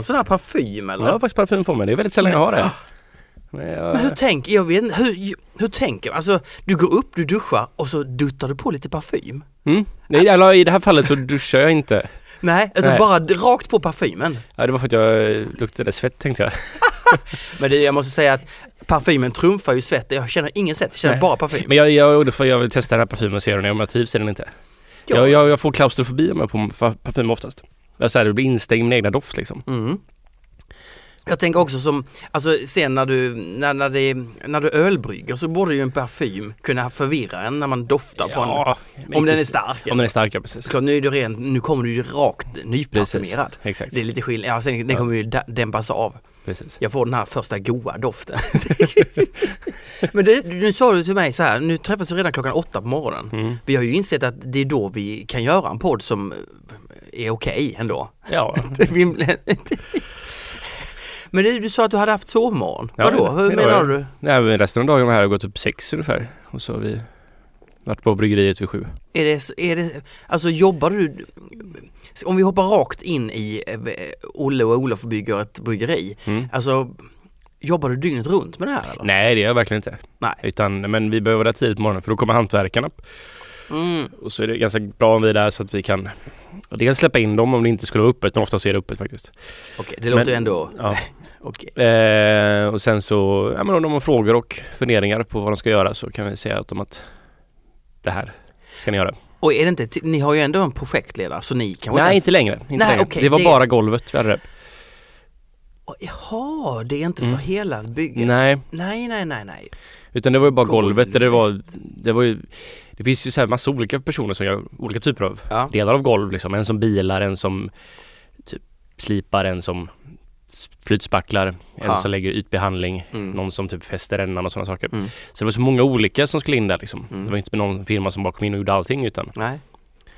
någon sån här parfym eller? Jag har faktiskt parfym på mig. Det är väldigt sällan jag har det. Ah. Men jag, Men hur tänker, jag vet hur, hur tänker Alltså du går upp, du duschar och så duttar du på lite parfym? mm? Nej, eller i det här fallet så duschar jag inte. Nej, alltså Nej. bara rakt på parfymen. Ja, det var för att jag luktade svett tänkte jag. Men det, jag måste säga att parfymen trumfar ju svett. Jag känner ingen svett, jag känner Nej. bara parfym. Men jag, jag, jag, jag vill testa den här parfymen och se om jag trivs i den inte. Ja. Jag, jag, jag får klaustrofobi har på parfym oftast. Jag säger det blir instängd i min egna doft liksom. Mm. Jag tänker också som, alltså sen när du, när, när, det, när du ölbrygger så borde ju en parfym kunna förvirra en när man doftar på Ja, en. men Om den är stark Om den är alltså. stark, ja precis. Såklart, nu är du rent, nu kommer du ju rakt nyparfymerad. Exakt. Det är lite skillnad, ja, sen, den Ja. kommer ju dä- dämpas av. precis. Jag får den här första goa doften. Men det, nu sa du till mig så här, nu träffas vi redan klockan åtta på morgonen. Mm. Vi har ju insett att det är då vi kan göra en podd som är okej ändå. Ja, Men du, du sa att du hade haft sovmorgon. Ja, Vadå? det- Hur det menar har du? Nej, men resten av dagen här har gått upp sex ungefär. Och så har vi varit på bryggeriet vid sju. Är det, är det, alltså jobbar du, om vi hoppar rakt in i eh, Olle och Olof bygger ett bryggeri. Mm. Alltså, jobbar du dygnet runt med det här eller? Nej, det gör jag verkligen inte. Nej. Utan, men vi behöver vara tidigt på morgonen för då kommer hantverkarna. Mm. Och så är det ganska bra om vi är där så att vi kan dels släppa in dem om det inte skulle vara öppet, men oftast är det öppet faktiskt. Okej, det låter Men- ju ändå Ja. okej. Eh, och sen så, ja men om de har frågor och funderingar på vad de ska göra så kan vi säga åt dem att det här ska ni göra. Och är det inte, ni har ju ändå en projektledare så ni kanske Nej, ens- inte längre. Inte Nej, längre. okej, det var det- bara golvet vi hade det. Jaha, det är inte för Mm. hela bygget? Nej, Nej, nej, nej, nej. utan det var ju bara golvet där det var, Golvet. det var ju Det finns ju så här massa olika personer som gör olika typer av Ja. delar av golv liksom. En som bilar, en som typ slipar, en som flytspacklar, en Ja. som lägger ytbehandling, Mm. någon som typ fäster rännan och sådana saker. Mm. Så det var så många olika som skulle in där liksom. Mm. Det var inte någon firma som bara kom in och gjorde allting utan Nej.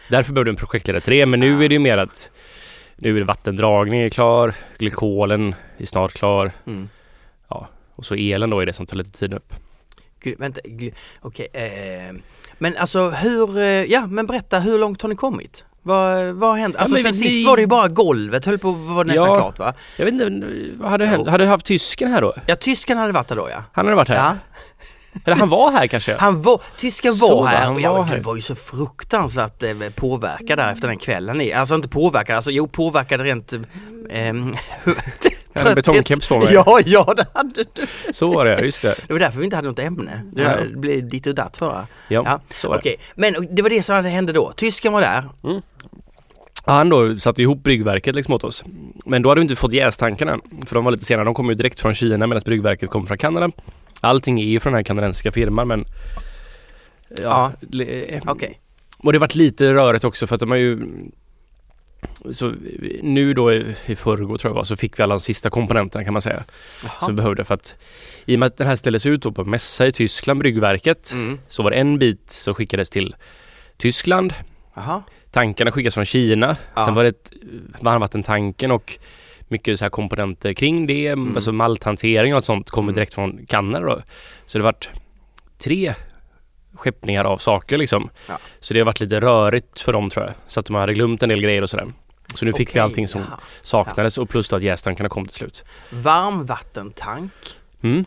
Därför behövde en projektledare till det, men nu Ja. är det ju mer att Nu är det vattendragning är klar, glykolen är snart klar Mm. och så elen då är det som tar lite tid upp. Gud, vänta, gl- okej. eh, men alltså hur, eh, ja men berätta hur långt har ni kommit? Vad, vad har hänt? Alltså men sen vi- sist var det ju bara golvet, höll på att vara nästan Ja. klart va? Jag vet inte, vad hade hänt? Hade du haft tysken här då? Ja, tysken hade varit där då ja. Han hade varit här? Ja, Eller han var här kanske? han var, tysken Så var va, här och ja, var här. var ju så fruktansvärt eh, påverkad där efter den kvällen. Alltså inte påverkad, alltså jo påverkad rent... ehm, Jag hade betongkeps på mig. Ja, ja det hade du. Så var det, just det. Det var därför vi inte hade något ämne. Det Ja. det blev ditt och datt förra. Ja, Ja, så var det. Okej, men det var det som hände då. Tysken var där. Han då satte ihop bryggverket liksom åt oss. Men då hade vi inte fått jästankarna. För de var lite senare. De kom ju direkt från Kina medan bryggverket kom från Kanada. Allting är ju från den här kanadensiska firman men... Ja. le- Okej. Och det varit lite rörigt också för att de har ju så nu då i, i förrgår tror jag var, så fick vi alla de sista komponenterna kan man säga. Jaha. Som vi behövde för att i och med att den här ställdes ut på mässa i Tyskland, bryggverket, Mm. så var det en bit som skickades till Tyskland. Jaha. Tankarna skickas från Kina. Ja. Sen var det varmvattentanken och mycket så här komponenter kring det. Mm. Alltså malthantering och sånt kommer Mm. direkt från Kanada då. Så det vart tre skeppningar av saker liksom. Ja. Så det har varit lite rörigt för dem tror jag. Så att de hade glömt en del grejer och sådär. Så nu fick vi Okej, allting som jaha. saknades och plus då att jästankarna kom till slut. Varmvattentank. Mm.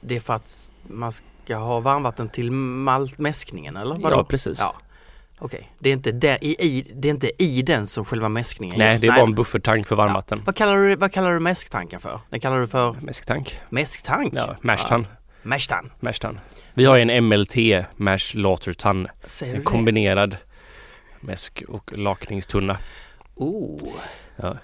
Det är för att man ska ha varmvatten till maltmäskningen eller vadå? Ja precis. Ja. Okej, det, är inte där, i, i, det är inte i den som själva mäskningen Nej görs. det är bara en bufferttank för varmvatten. Vad kallar du, vad kallar du mäsktanken för? Den kallar du för Mäsktank. mäsktank? Ja, mashtan. Mästan. Mashtan. Vi har en MLT, Mash Lauter. Säger En kombinerad mäsk och lakningstunna. Oh. Ja.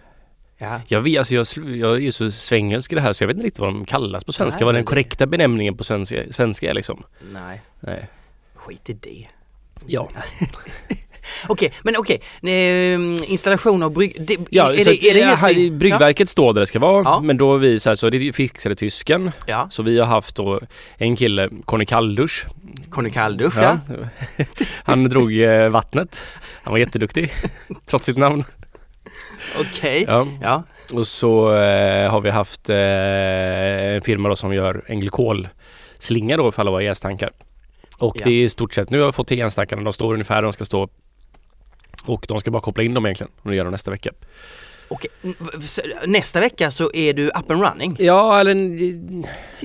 Ja. Jag, vet, alltså jag, jag är ju så svängelsk i det här så jag vet inte riktigt vad de kallas på svenska. Nej, vad den korrekta benämningen på svenska, svenska är liksom. Nej, Nej. skit i det. Ja. Okej, men okej. ehm, installation av brygg... Det, Ja, är, så det, är det ja, helt ny- bryggverket står där det ska vara. Ja. Men då är vi så här, så det fixade tysken. Ja, Så vi har haft då en kille, Conny Kalldusch. Conny Kalldusch ja. Han drog eh, vattnet. Han var jätteduktig. trots sitt namn. Okej. Ja. Ja. Och så eh, har vi haft eh, en firma då som gör en glykolslinga då för alla våra jästankar. Och Ja. det är i stort sett, nu har jag fått till jästankarna, de står ungefär där de ska stå. Och de ska bara koppla in dem egentligen och det gör de nästa vecka. Okej, så Nästa vecka så är du up and running. Ja, eller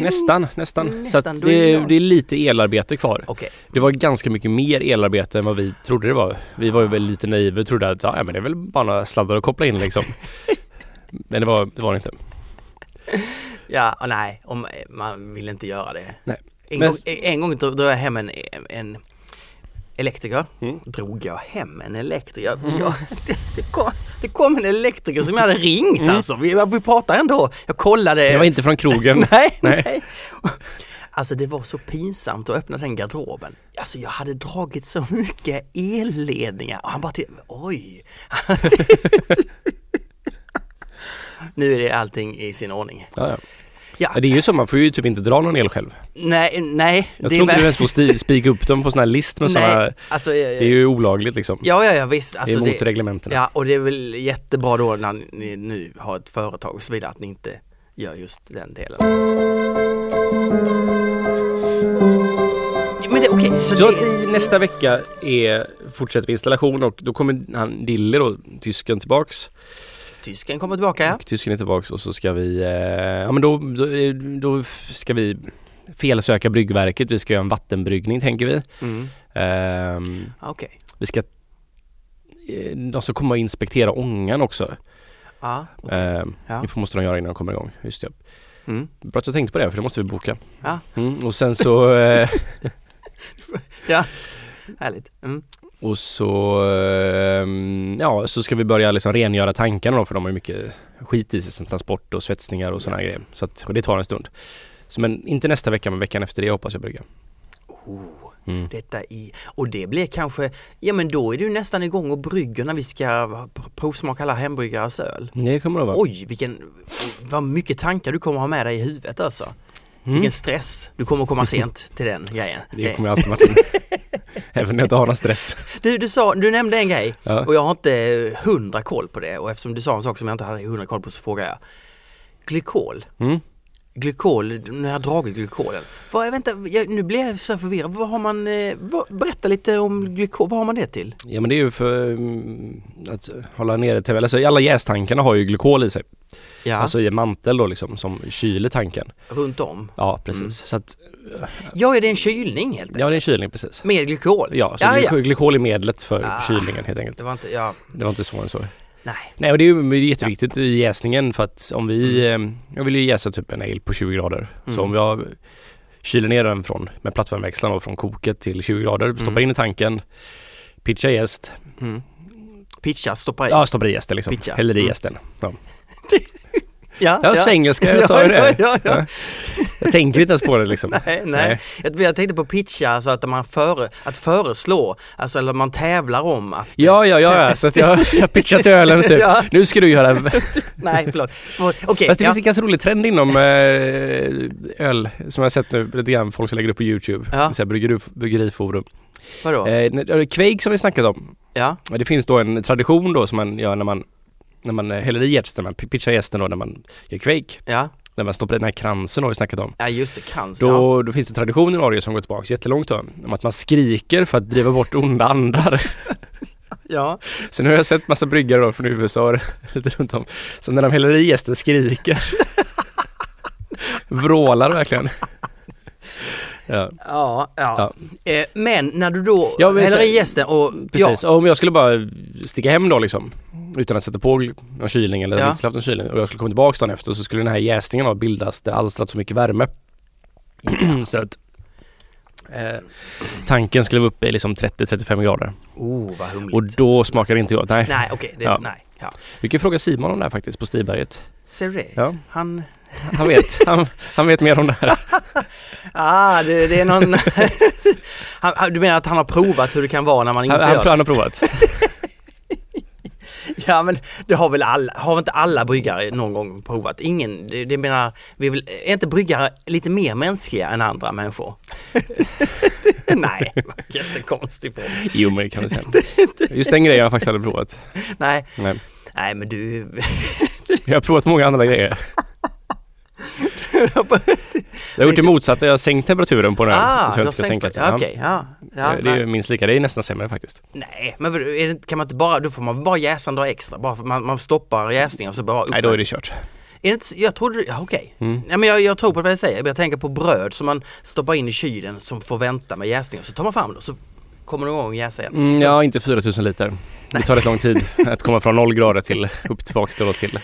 nästan, nästan. Så Nästan, att då är det det, det är lite elarbete kvar. Okej, Det var ganska mycket mer elarbete än vad vi trodde det var. Vi var ju väl lite naiva och trodde att ja, men det är väl bara några sladdar att koppla in liksom. Men det var det var det inte. ja, och nej, om, man vill inte göra det. Nej. En, Men- gång, en gång drog jag hem en, en elektriker. Mm. Drog jag hem en elektriker? Jag, det, det, kom, det kom en elektriker som jag hade ringt Mm. alltså. Vi, vi pratade ändå. Jag kollade. Det var inte från krogen. Nej, Nej. nej. Alltså det var så pinsamt att öppna den garderoben. Alltså jag hade dragit så mycket elledningar och han bara till, oj. nu är det allting i sin ordning. Ja, ja. Ja, Det är ju så, man får ju typ inte dra någon el själv. nej, nej. Jag det tror inte du ens får spika upp dem på sån här list med såna, Nej, alltså, Det är ju olagligt liksom. Ja, ja, ja visst. det Alltså, är emot det, reglementena. ja, och det är väl jättebra då när ni nu har ett företag och så vidare att ni inte gör just den delen. Men det okej, så, Så det, nästa vecka är, fortsätter vi installation och då kommer han Dille då, tysken tillbaks. Tysken kommer tillbaka ja. Och tysken är tillbaks och så ska vi, eh, ja men då, då, eh, då ska vi felsöka bryggverket. Vi ska göra en vattenbryggning tänker vi. Mm. Ehm, Okej. vi ska, eh, de ska komma och inspektera ångan också. Ja, okej. Ehm, Ja. Det måste de göra innan de kommer igång. Just det. Mm. Bra att jag tänkte på det för det måste vi boka. Ja. Mm, och sen så eh, ja. Härligt. Mm. Och så, ehm, ja, så ska vi börja liksom rengöra tankarna då för de har ju mycket skit i sig sen transport och svetsningar och sådana grejer. Så att, och det tar en stund. Så men inte nästa vecka men veckan efter det hoppas jag brygga. Oh, Mm. detta i, och det blir kanske, ja men då är du nästan igång och brygger när vi ska pr- provsmaka alla hembryggares öl. Det kommer det vara. Oj, vilken, vad mycket tankar du kommer ha med dig i huvudet alltså. Mm. Vilken stress. Du kommer komma sent till den grejen. Det kommer jag alltid Martin. Även när jag inte har någon stress. Du, du, sa, du nämnde en grej Ja. och jag har inte hundra koll på det och eftersom du sa en sak som jag inte hade hundra koll på så frågar jag. Glykol. Mm. Glykol, när jag dragit glykolen. Vad, vänta, jag, nu blir jag så förvirrad. Vad har man, eh, vad, berätta lite om glykol, vad har man det till? Ja men det är ju för mm, att hålla nere till, alltså alla jästankarna har ju glykol i sig. Ja, Alltså i en mantel då liksom som kyler tanken. runt om. Ja precis. Mm. Så att, Ja, är det en kylning helt enkelt? ja det är en kylning precis. Med glykol? Ja, så ja, glyko- ja. glykol är medlet för Ah. kylningen helt enkelt. Det var inte, ja, Det var inte svårare än så. Nej. Nej och det är ju jätteviktigt i jäsningen för att om vi, eh, jag vill ju jäsa typ en ale på 20 grader. Så Mm. om jag kyler ner den från, med plattvärmeväxlaren då, från koket till 20 grader, stoppar Mm. in i tanken, pitchar jäst, Mm. Pitcha, stoppa i. ja stoppar i jästen liksom, Pitcha. häller i Mm. jästen. Ja, ja, ja, svengelska, jag sa ju det. Ja, ja, ja. Jag tänker inte ens på det liksom. Nej, nej. Jag, jag tänkte på pitcha, alltså att man före, att föreslå, alltså eller man tävlar om att... Ja, ja, ja, så att jag, jag pitchar till ölen typ. Nu ska du göra Nej, förlåt. För- Okej, Fast det finns en ganska rolig trend inom eh, öl som jag har sett nu lite grann folk som lägger upp på Youtube. Ja. Så här, bryggeri, bryggeriforum. vadå? Eh, Quake som vi snackat om. Ja, Det finns då en tradition då som man gör när man när man häller i jästen, man pitchar jästen då när man gör Quake. ja, När man stoppar i den här kransen har vi snackat om. ja just det, cancer. Ja. Då, då finns det tradition i Norge som går tillbaka jättelångt då. Om att man skriker för att driva bort onda andar. ja. Så nu har jag sett massa bryggare då från USA lite runt om. Så när de häller i jästen skriker. Vrålar verkligen. Ja, Ja, ja. Eh, men när du då Ja, häller i gästen och... precis. Och om jag skulle bara sticka hem då liksom utan att sätta på någon kylning eller Ja. inte haft någon kylning och jag skulle komma tillbaka dagen efter så skulle den här jäsningen ha bildats, det alstrat så mycket värme. så att eh, tanken skulle vara uppe i liksom 30-35 grader. Oh, vad humligt. Och då smakar det inte gott. Nej. Nej, okej, det, Ja. nej. Ja. Vi kan fråga Simon om det här faktiskt på Stiberget. Ser du det? Ja. Han... Han vet, han, han vet mer om det här. Ah, det, det är någon... han, du menar att han har provat hur det kan vara när man inte Han, han, gör han har provat. Ja men det har väl alla, har inte alla bryggare någon gång provat? Ingen, det, det menar, vi väl, är inte bryggare lite mer mänskliga än andra människor? Nej, jättekonstig fråga. Jo men det kan vi säga. Just den grejen har jag faktiskt aldrig provat. Nej, Nej. nej men du, Jag har provat många andra grejer. Jag har gjort det motsatta, jag har sänkt temperaturen på den ah, så jag ska sänka ja, Okej, ja. ja det är ju minst lika, det är nästan sämre faktiskt. nej, men det, kan man inte bara, då får man bara jäsa några extra. Bara för man, man stoppar jäsningen och så bara upp Nej, då är det kört. Är det inte, jag trodde, ja, okej. Mm. Nej, men jag, jag tror på vad jag säger. Jag tänker på bröd som man stoppar in i kylen som får vänta med jäsningen. Så tar man fram det och så kommer det igång och jäsa igen. Mm, ja, inte 4000 liter. Det tar rätt lång tid att komma från 0 grader till upp tillbaks då till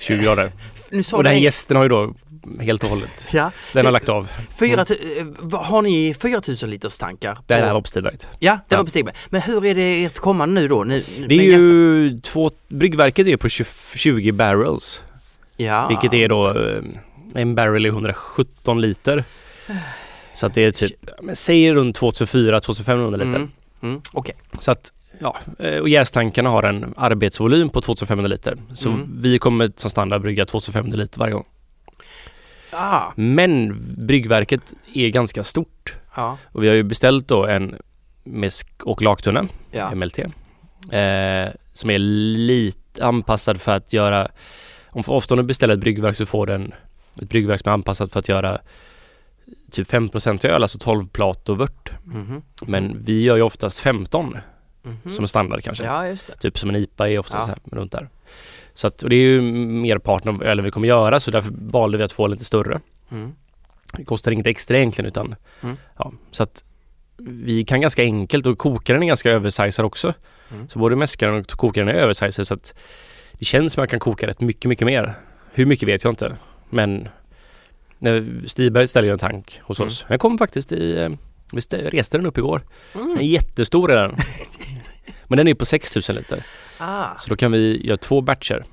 20 grader. Och den här en- gästen har ju då helt och hållet, Ja, den har lagt av. fyra, tu- eh, har ni 4000 liters tankar? Det här på- Stiberget. Ja, det Ja. var på Stigberg. Men hur är det ert kommande nu då? Nu, Det är jäsa? ju två, bryggverket är på 20, 20 barrels. ja. Vilket är då eh, en barrel är 117 liter. Så att det är typ, säg runt 2400-2500 liter. Mm. Mm. Okej. Så att, ja, eh, och jästankarna har en arbetsvolym på 2500 liter. Så Mm. vi kommer som standard brygga 2500 liter varje gång. Ah, Men bryggverket är ganska stort. ja. Och vi har ju beställt då en mäsk och laktunna, Ja. MLT. Eh, som är lite anpassad för att göra, om ofta om du beställer ett bryggverk så får den ett bryggverk som är anpassat för att göra typ 5% öl, alltså 12 plat och vört. Mhm. Men vi gör ju oftast 15 Mhm. som standard kanske. Ja. Typ som en IPA är oftast Ja. så här, runt där. Så att, och det är ju merparten av ölen vi kommer göra så därför valde vi att få lite större. Mm. Det kostar inget extra egentligen utan Mm. ja, så att vi kan ganska enkelt och kokaren är ganska översizad också. Mm. Så både mäskaren och kokaren är översizad så att det känns som att jag kan koka rätt mycket, mycket mer. Hur mycket vet jag inte. Men när Stiberg ställer ju en tank hos Mm. oss. Den kom faktiskt i, eh, vi reste den upp igår. Mm. Den är jättestor är den. Men den är på 6000 liter. Ah, Så då kan vi göra två batcher.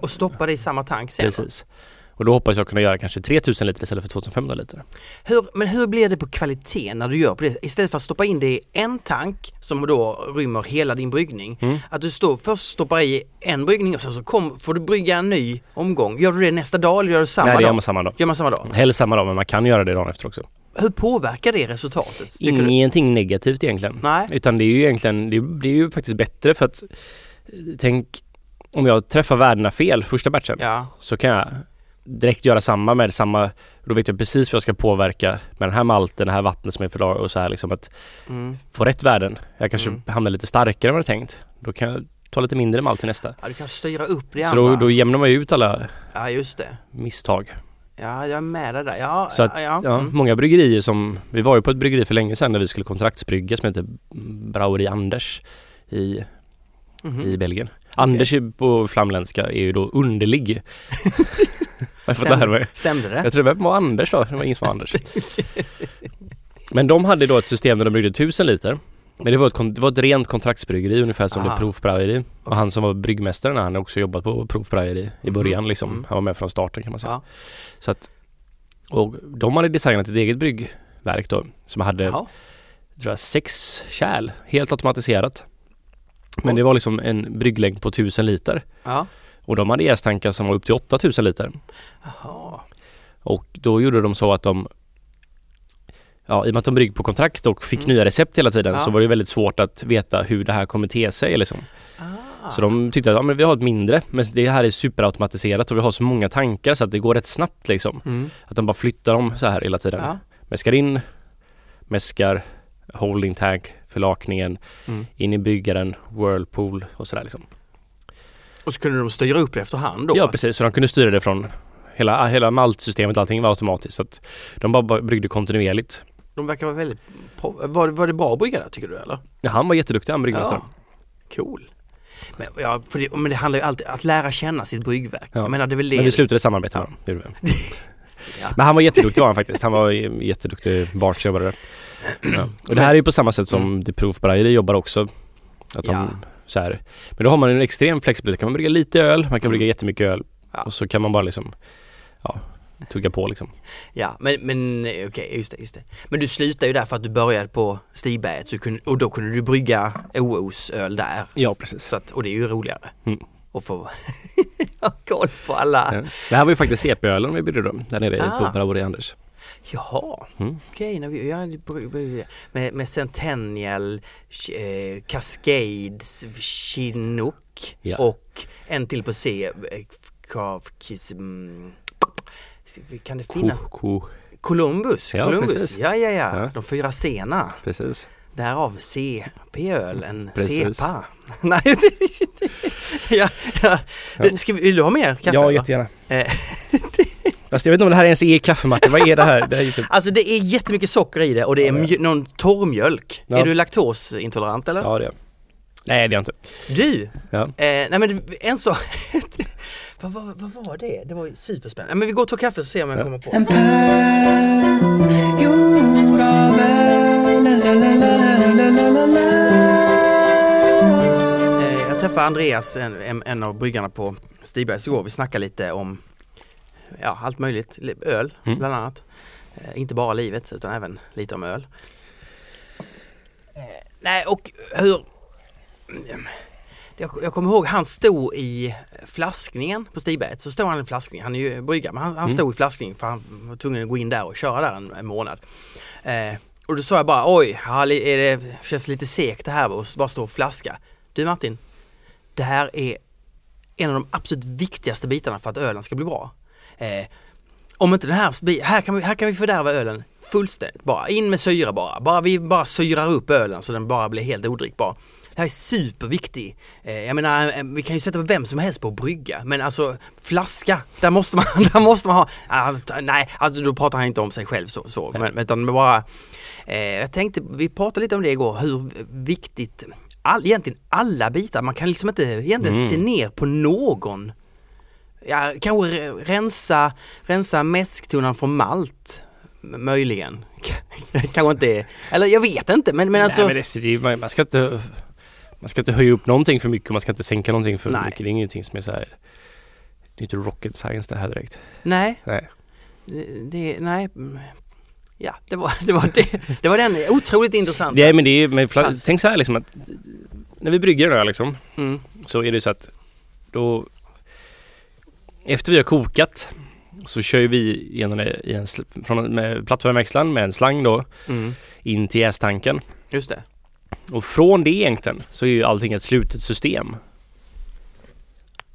och stoppa det i samma tank sen? Precis. Och då hoppas jag kunna göra kanske 3000 liter istället för 2500 liter. Hur, men hur blir det på kvaliteten när du gör på det? Istället för att stoppa in det i en tank som då rymmer hela din bryggning. Mm. Att du står, först stoppar i en bryggning och sen så kom, får du brygga en ny omgång. Gör du det nästa dag eller gör du samma Nej, det gör dag? man samma dag. Gör man samma dag? Helst samma dag men man kan göra det dagen efter också. Hur påverkar det resultatet? tycker du? Ingenting negativt egentligen. Nej. Utan det är ju egentligen, det blir ju faktiskt bättre för att tänk om jag träffar värdena fel första batchen Ja. så kan jag direkt göra samma med samma, då vet jag precis vad jag ska påverka med den här malten, det här vattnet som är för och så här liksom att Mm. få rätt värden. Jag kanske Mm. hamnar lite starkare än vad jag tänkt. Då kan jag ta lite mindre malt till nästa. ja, du kan styra upp det Så andra. då, då jämnar man ju ut alla Ja, just det. misstag. Ja, jag är med dig där. Ja, Så att, ja, ja, Mm. många bryggerier som, vi var ju på ett bryggeri för länge sedan när vi skulle kontraktsbrygga som heter Braueri Anders i, Mhm. i Belgien. Anders är på flamländska är ju då underlig. Stämde- mig. Stämde det? Jag tror det var Anders då, det var ingen som var Anders. Men de hade då ett system där de bryggde 1000 liter. Men det var ett, det var ett rent kontraktsbryggeri ungefär som Aha. det Proofbraueri. Och han som var bryggmästaren han har också jobbat på Proofbraueri i början Mhm. liksom. Mm. Han var med från starten kan man säga. Ja. Så att, och de hade designat ett eget bryggverk då som hade, Jaha. tror jag, sex kärl, helt automatiserat. Men det var liksom en brygglängd på 1000 liter. Ja. Och de hade jästankar som var upp till 8000 liter. Jaha. Och då gjorde de så att de Ja, i och med att de brygger på kontrakt och fick Mm. nya recept hela tiden Ja. så var det väldigt svårt att veta hur det här kommer te sig liksom. Ah. Så de tyckte att ja, men vi har ett mindre men det här är superautomatiserat och vi har så många tankar så att det går rätt snabbt liksom. Mm. Att de bara flyttar dem så här hela tiden. Ja. Mäskar in, mäskar, holding tank, förlakningen, Mm. in i byggaren, whirlpool och sådär liksom. Och så kunde de styra upp det efterhand då? Ja precis, så de kunde styra det från hela, hela maltsystemet, allting var automatiskt. Så att de bara, bara bryggde kontinuerligt. De verkar vara väldigt... Var, var det bra bryggare tycker du eller? Ja, han var jätteduktig han bryggmästaren. Cool. Men, ja, för det, men det handlar ju alltid om att lära känna sitt bryggverk. Ja. Jag menar det är väl det... Men vi slutade samarbeta med honom, gjorde vi. Ja. Men han var jätteduktig var han faktiskt. Han var jätteduktig bartjobbare där. Ja. Och det här är ju på samma sätt som Mm. Proof Braueri jobbar också. Att de, Ja. så här. Men då har man en extrem flexibilitet. Kan man brygga lite öl, man kan Mm. brygga jättemycket öl. Ja. Och så kan man bara liksom, ja, tugga på liksom. Ja, men, men eh, okej, just det, just det. Men du slutade ju där för att du började på Stigberget så du kunde, och då kunde du brygga OOs öl där. Ja, precis. Så att, och det är ju roligare. Mm. att få ha koll på alla. Ja. Det här var ju faktiskt CP-ölen vi bryggde då, där nere Ah. på Braueri Anders. Jaha, Mm. okej. vi, ja, med, med Centennial, eh, Cascades, Chinook Ja. och en till på C, eh, Kavkis, mm, Kan det finnas? Ko, ko. Columbus, Ja, Columbus. Ja, ja, ja, Ja. De fyra sena. Precis. Därav CP-öl, en. CEPA. Nej, det, ja, ja. Du, Ska vi, vill du ha mer kaffe? Ja, jättegärna. Eh, Fast jag vet inte om det här ens är kaffematte. Vad är det här? Det är typ... Alltså det är jättemycket socker i det och det är det mjö- någon torrmjölk. Ja. Är du laktosintolerant eller? Ja, det är Nej, det är jag inte. Du! Ja. Eh, nej men det- en sak. vad, vad, vad var det? Det var ju superspännande. Men vi går och tar kaffe så ser jag om jag Ja. kommer på. En pärl gjord av öl la, la, la, la, la, la, la, la. Eh, jag träffade Andreas, en, en, av bryggarna på Stigbergs igår. Vi snackade lite om ja, allt möjligt. Li- Öl Mm. bland annat. Eh, inte bara livet utan även lite om öl. Eh, nej och hur... Jag, jag kommer ihåg han stod i flaskningen på Stigberget. Så står han i flaskningen, han är ju bryggare, men han, han Mm. stod i flaskningen för han var tvungen att gå in där och köra där en, en månad. Eh, och då sa jag bara oj, är det känns lite segt det här att bara stå och flaska. Du Martin, det här är en av de absolut viktigaste bitarna för att ölen ska bli bra. Eh, om inte den här, här kan, vi, här kan vi fördärva ölen fullständigt bara. In med syra bara. bara. Vi bara syrar upp ölen så den bara blir helt odrickbar. Det här är superviktigt. Eh, jag menar, eh, vi kan ju sätta vem som helst på brygga. Men alltså flaska, där måste man, där måste man ha, ah, nej, alltså då pratar han inte om sig själv så, så men, utan bara, eh, jag tänkte, vi pratade lite om det igår, hur viktigt, all, egentligen alla bitar, man kan liksom inte egentligen Mm. se ner på någon Ja, kanske re- rensa, rensa mäsktunnan från malt. Möjligen. kanske inte, eller jag vet inte men, men alltså. Nej, men det, man ska inte... Man ska inte höja upp någonting för mycket och man ska inte sänka någonting för Nej. mycket. Det är ingenting som är så här... Det är inte rocket science det här direkt. nej, Nej. det, det, nej. Ja, det var, det var det. Det var den otroligt intressanta. Det är, men det är, men, Pass. tänk så här liksom att när vi brygger en öl liksom Mm, så är det så att då efter vi har kokat så kör vi igenom det i en, från, med plattformväxlaren med en slang då mm, in till jästanken. just det. Och från det egentligen så är ju allting ett slutet system.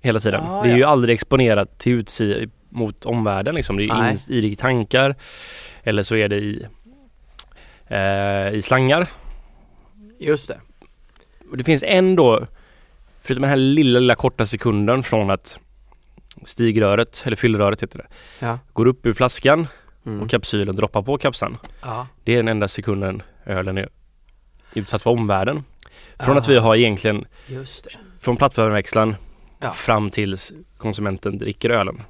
Hela tiden. Ah, det är ja. ju aldrig exponerat till utsidan mot omvärlden liksom. Det är in, i tankar eller så är det i, eh, i slangar. Just det. Och det finns en då, förutom den här lilla, lilla korta sekunden från att stigröret, eller fyllröret heter det, Ja. går upp ur flaskan Mm. och kapsylen droppar på kapsan. ja. Det är den enda sekunden ölen är utsatt för omvärlden. Från Ah. att vi har egentligen från plattformväxlaren Ja. fram tills konsumenten dricker ölen.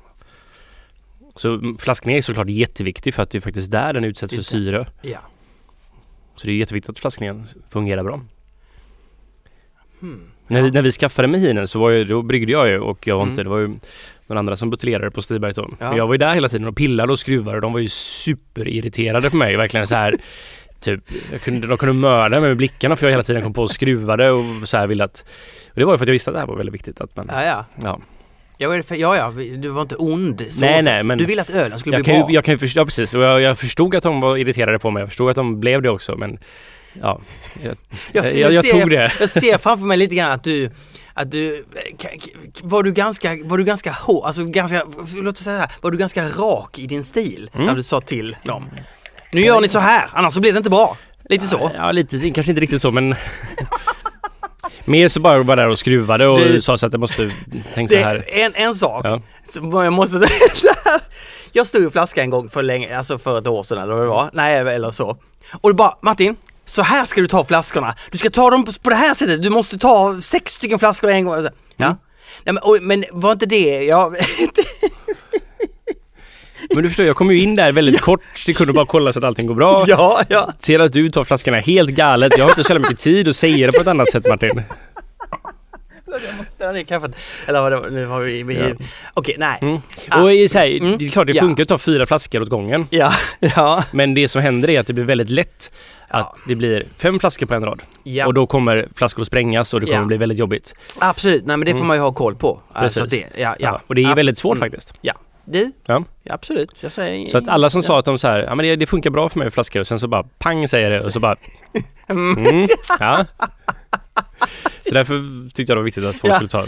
Så flaskningen är såklart jätteviktig för att det är faktiskt där den utsätts för syre. Ja. Så det är jätteviktigt att flaskningen fungerar bra. Hmm. När, vi, Ja. när vi skaffade Mehinen så var ju, då bryggde jag ju och jag var Mm. inte, det var ju några andra som buteljerade på Stiberg då. Ja. Men jag var ju där hela tiden och pillade och skruvade och de var ju superirriterade på mig. Verkligen så här Typ, jag kunde, de kunde mörda mig med blickarna för jag hela tiden kom på och skruvade och så här ville att Och det var ju för att jag visste att det här var väldigt viktigt att man Ja, ja. Ja, Ja, för, ja, ja, du var inte ond så Nej, sätt. nej, men- Du ville att ölen skulle bli kan, bra. ju, jag kan ju förstå, ja, precis och jag, jag förstod att de var irriterade på mig. Jag förstod att de blev det också men Ja, jag, Jag, jag, jag, tog det. Jag ser framför mig lite grann att du att du, var du ganska, var du ganska hård, alltså ganska, låt oss säga här, var du ganska rak i din stil Mm. när du sa till dem? Nu gör ni så här, annars så blir det inte bra. Lite så. Ja, lite, kanske inte riktigt så men Mer så bara var där och skruvade och Du- sa så att jag måste tänka så Det här. är en, en sak Ja. jag måste Jag stod i flaska en gång för länge, alltså för ett år sedan eller vad det var. Nej, eller så. Och det bara, Martin, så här ska du ta flaskorna. Du ska ta dem på, på det här sättet. Du måste ta sex stycken flaskor en gång. Ja. Mm. Nej, men, och, men var inte det, jag... Men du förstår, jag kom ju in där väldigt kort sekund och bara kolla så att allting går bra. ja, ja. Ser att du tar flaskorna helt galet. Jag har inte så jävla mycket tid att säga det på ett annat sätt Martin. Jag måste ställa ner kaffet. Eller vad det var, nu har vi... vi Ja. Okej, nej. Mm. Ah. Och så här, Mm. det är klart det Ja. funkar att ta fyra flaskor åt gången. Ja, ja. Men det som händer är att det blir väldigt lätt att Ja. det blir fem flaskor på en rad. ja. Och då kommer flaskor att sprängas och det kommer Ja. att bli väldigt jobbigt. Absolut, nej men det får Mm. man ju ha koll på. Alltså Precis. det, ja, ja. Och det är Abs- väldigt svårt mm. faktiskt. Du? Ja. Absolut, jag säger... Så att alla som ja. sa att de så här, ja men det, det funkar bra för mig med flaskor och sen så bara pang säger det och så bara Mm. mm, ja. Så därför tyckte jag det var viktigt att folk Ja. skulle ta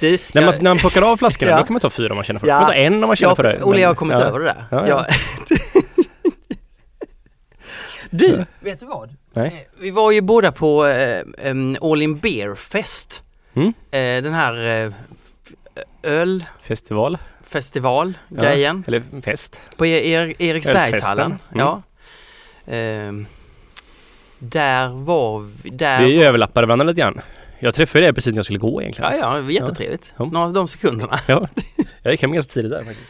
Du, När man, jag- när man plockar av flaskorna Ja. då kan man ta fyra om man känner för det. Ja. Man kan ta en om man känner jag, för det. Olle, jag har kommit ja. över det där. Ja, ja. Jag- du, vet du vad? Nej. Eh, Vi var ju båda på eh, em, All In Beer Fest. Mm. Eh, den här eh, Festival. Ölfestival Ja. Eller fest. på er, er, Eriksbergshallen. Mm. Ja. Ehm, där var vi, där Vi överlappade varandra lite grann. Jag träffade dig precis när jag skulle gå egentligen. Ja, ja, det var jättetrevligt. Ja. Några av de sekunderna. Ja. Jag gick hem ganska tidigt där faktiskt.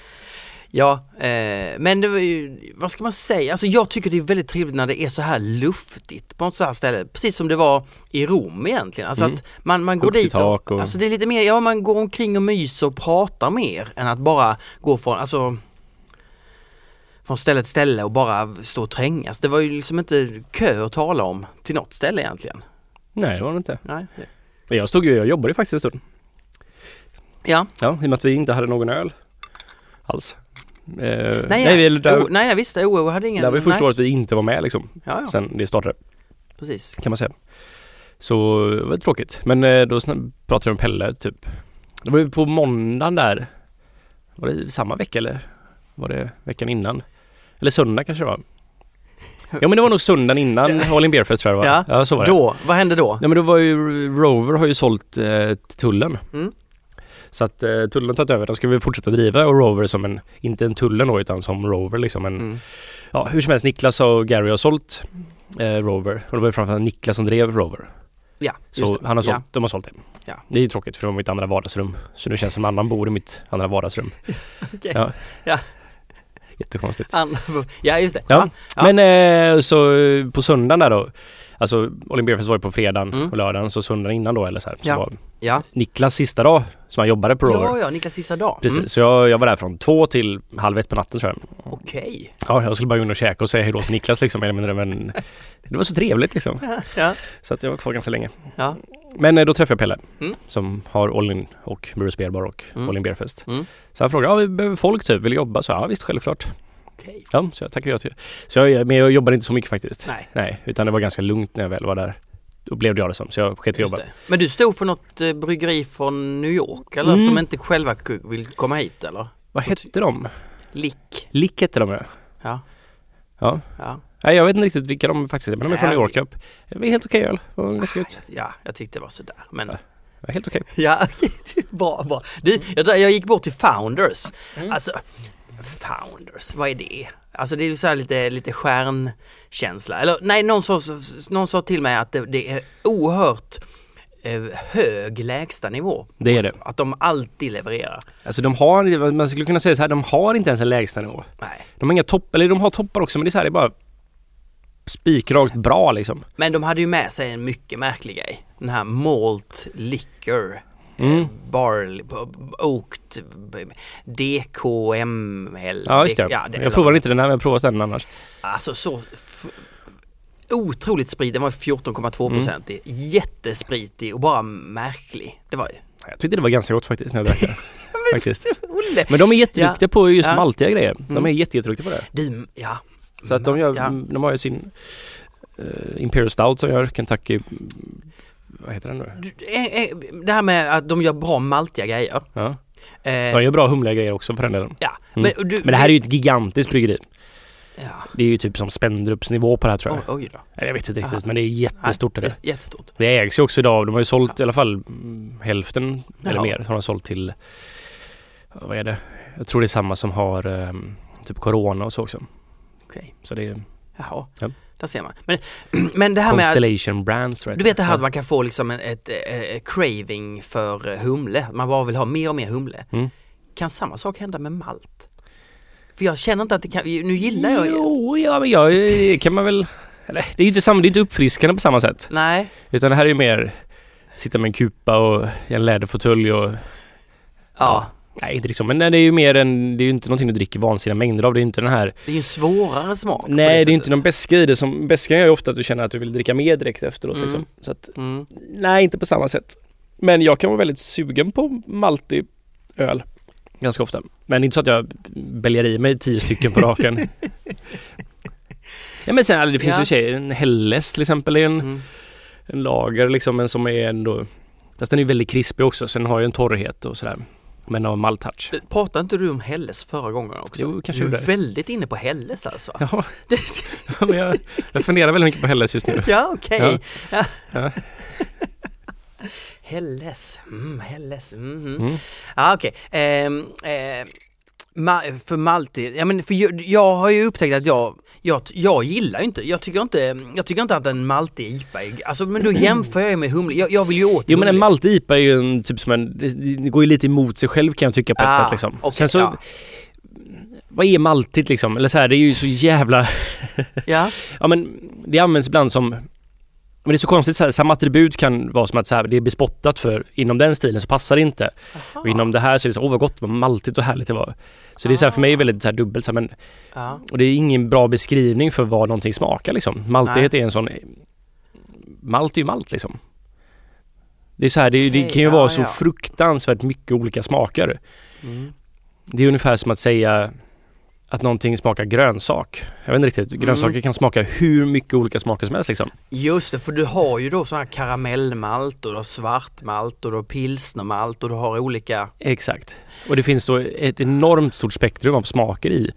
Ja, eh, men det var ju, vad ska man säga, alltså jag tycker det är väldigt trevligt när det är så här luftigt på ett så här ställe, precis som det var i Rom egentligen. Alltså Mm. att man, man går dit och, och- alltså det är lite mer, ja man går omkring och myser och pratar mer än att bara gå från, alltså från ställe till ställe och bara stå och trängas. Det var ju liksom inte kö att tala om till något ställe egentligen. Nej det var det inte. Nej. Men Jag stod ju, jag jobbade faktiskt en stund. Ja, Ja, i och med att vi inte hade någon öl alls. Eh, nej, nej, vi, där, oh, nej jag visste, OO hade ingen. det var ju första året vi inte var med liksom. Ja, ja, Sen det startade precis. kan man säga. Så det var tråkigt. Men eh, då pratade vi om Pelle typ. Det var ju på måndagen där. Var det samma vecka eller? Var det veckan innan? Eller söndag kanske det var? Ja men det var nog söndagen innan All In Beer Fest tror jag det var. Ja, ja så var det. Då, vad hände då? Ja men då var ju Rover har ju sålt eh, till tullen. Mm. Så att eh, tullen har tagit över. De ska vi fortsätta driva och Rover som en, inte en tullen då utan som Rover liksom en, Mm. ja hur som helst Niklas och Gary har sålt eh, Rover. Och det var ju framförallt Niklas som drev Rover. Ja, just Så det. han har sålt, Ja. de har sålt det. Ja. Det är tråkigt för de har mitt andra vardagsrum. Så nu känns det som annan bor i mitt andra vardagsrum. Okej. Ja. Ja. Jättekonstigt. Ja, just det. Ja. Ja. Men eh, så eh, på söndagen där då. Alltså All In Beer Fest var ju på fredagen Mm. och lördagen så söndagen innan då eller så här. Så Ja. var Niklas sista dag som han jobbade på Rover. ja, ja Niklas sista dag. Precis, Mm. så jag, jag var där från två till halv ett på natten tror jag. Okej. Ja, jag skulle bara gå in och käka och säga hejdå till Niklas liksom mer eller mindre men det var så trevligt liksom. Ja. Så att jag var kvar ganska länge. Ja. Men eh, då träffade jag Pelle Mm. som har All In och Brewers Beer Bar och Mm. All In Beer Fest. Mm. Så han frågade, ja vi behöver folk typ, vill jobba? Så ja visst självklart. Okej. Ja, så jag tackade ja till. Så jag, men jag jobbade inte så mycket faktiskt. Nej. Nej, utan det var ganska lugnt när jag väl var där. Upplevde jag det som, så jag sket jobba. det. Men du stod för något eh, bryggeri från New York eller Mm. som inte själva vill komma hit eller? Vad hette de? Lick. Lick hette de ja. Ja. Ja. Ja. Nej, jag vet inte riktigt vilka de faktiskt är, men de är från. New York upp. Det var helt okej öl. Det var ganska gott. Ja, jag tyckte det var sådär. Men Ja. Det var helt okej. Ja, bra, bra. Du, jag, jag gick bort till Founders. Mm. Alltså, Founders, vad är det? Alltså det är så här lite, lite stjärnkänsla. Eller nej, någon sa, någon sa till mig att det, det är oerhört eh, hög lägstanivå. Det är det. Att de alltid levererar. Alltså de har, man skulle kunna säga så här, de har inte ens en lägsta nivå. Nej. De har inga topp, eller de har toppar också men det är så här, det är bara spikrakt bra liksom. Men de hade ju med sig en mycket märklig grej. Den här Malt Liquor. Mm. eh, Barley, Oaked, DKML. Ja just det. Ja, det jag provade inte den här men jag provat den annars. Alltså så otroligt sprit, den var 14,2 procent Mm. Jättespritig och bara märklig. Det var ju... Jag tyckte det var ganska gott faktiskt när jag drack det. faktiskt. Men de är jätteduktiga på just Ja. maltiga grejer. De Mm. är jätte, jätteduktiga på det. Du, ja. Så att de, gör, Ja. de har ju sin uh, Imperial Stout som gör Kentucky, mm, vad heter den nu? Eh, eh, Det här med att de gör bra maltiga grejer. Ja. Eh, De gör bra humliga grejer också för den delen. ja. Mm. Men, du, Men det här är ju ett gigantiskt bryggeri. Ja. Det är ju typ som Spendrups nivå på det här tror Oj, jag. oj då. Nej, Jag vet inte riktigt Aha. men det är jättestort Nej, det. är Jättestort. Det ägs ju också idag. De har ju sålt i alla fall mm, hälften eller Jaha. mer har de sålt till vad är det? Jag tror det är samma som har ehm, typ Corona och så också. Okej. Så det är Jaha. Ja. Där ser man. Men, men det här med... Constellation Brands tror jag Du vet det här att Ja. man kan få liksom en, ett, eh, craving för eh, humle. Man bara vill ha mer och mer humle. Mm. Kan samma sak hända med malt? För jag känner inte att det kan, nu gillar jag Jo, ja men jag eh, kan man väl eller, det är ju inte samma, det är inte uppfriskande på samma sätt. Nej. Utan det här är ju mer sitta med en kupa och en läderfåtölj och Ja. Nej inte liksom, men det är ju mer en, det är ju inte någonting du dricker vansinniga mängder av. Det är ju inte den här Det är ju svårare smak. Nej det är sättet. inte någon beska i det som, beskan gör ju ofta att du känner att du vill dricka mer direkt efteråt Mm. liksom. Så att, Mm. nej inte på samma sätt. Men jag kan vara väldigt sugen på maltig öl. Ganska ofta. Men inte så att jag väljer i mig tio stycken på raken. ja men sen, det finns Ja. ju tjejer, en Helles till exempel är en, Mm. en lager liksom, men som är ändå Fast den är ju väldigt krispig också så den har ju en torrhet och sådär. Men av malttouch. Pratade inte du om Helles förra gången också? Jo, kanske du är väldigt inne på Helles alltså. Ja, Ja, men jag, jag funderar väldigt mycket på Helles just nu. Ja, okej. Ja. Ja. Helles, mm, Helles, mm, mm. Ja, okej. Ehm, eh, ma- för Malte, ja men för jag, jag har ju upptäckt att jag, jag, jag gillar ju inte, jag tycker inte, jag tycker inte att en Malte IPA är, alltså men då jämför jag med humle, jag, jag vill ju åt Jo men en. Malte IPA är ju en typ som en, det, går ju lite emot sig själv kan jag tycka på ett Ah, sätt liksom. okej, Sen så, ja. vad är maltigt liksom? Eller så här, det är ju så jävla, Ja, ja men det används ibland som men det är så konstigt så här, samma attribut kan vara som att så här, det är bespottat för inom den stilen så passar det inte. Och inom det här så är det så, åh vad gott, vad maltigt och härligt det var. Så det är så här, för mig väldigt så här dubbelt så här, men. Och det är ingen bra beskrivning för vad någonting smakar liksom. Maltighet är en sån... Malt är ju malt liksom. Det är så här, det, det Okej, kan ju ja, vara så ja. fruktansvärt mycket olika smaker. Mm. Det är ungefär som att säga att någonting smakar grönsak. Jag vet inte riktigt, Mm. grönsaker kan smaka hur mycket olika smaker som helst liksom. Just det, för du har ju då sån här karamellmalt och du har svartmalt och du har pilsnermalt och du har olika Exakt. Och det finns då ett enormt stort spektrum av smaker i.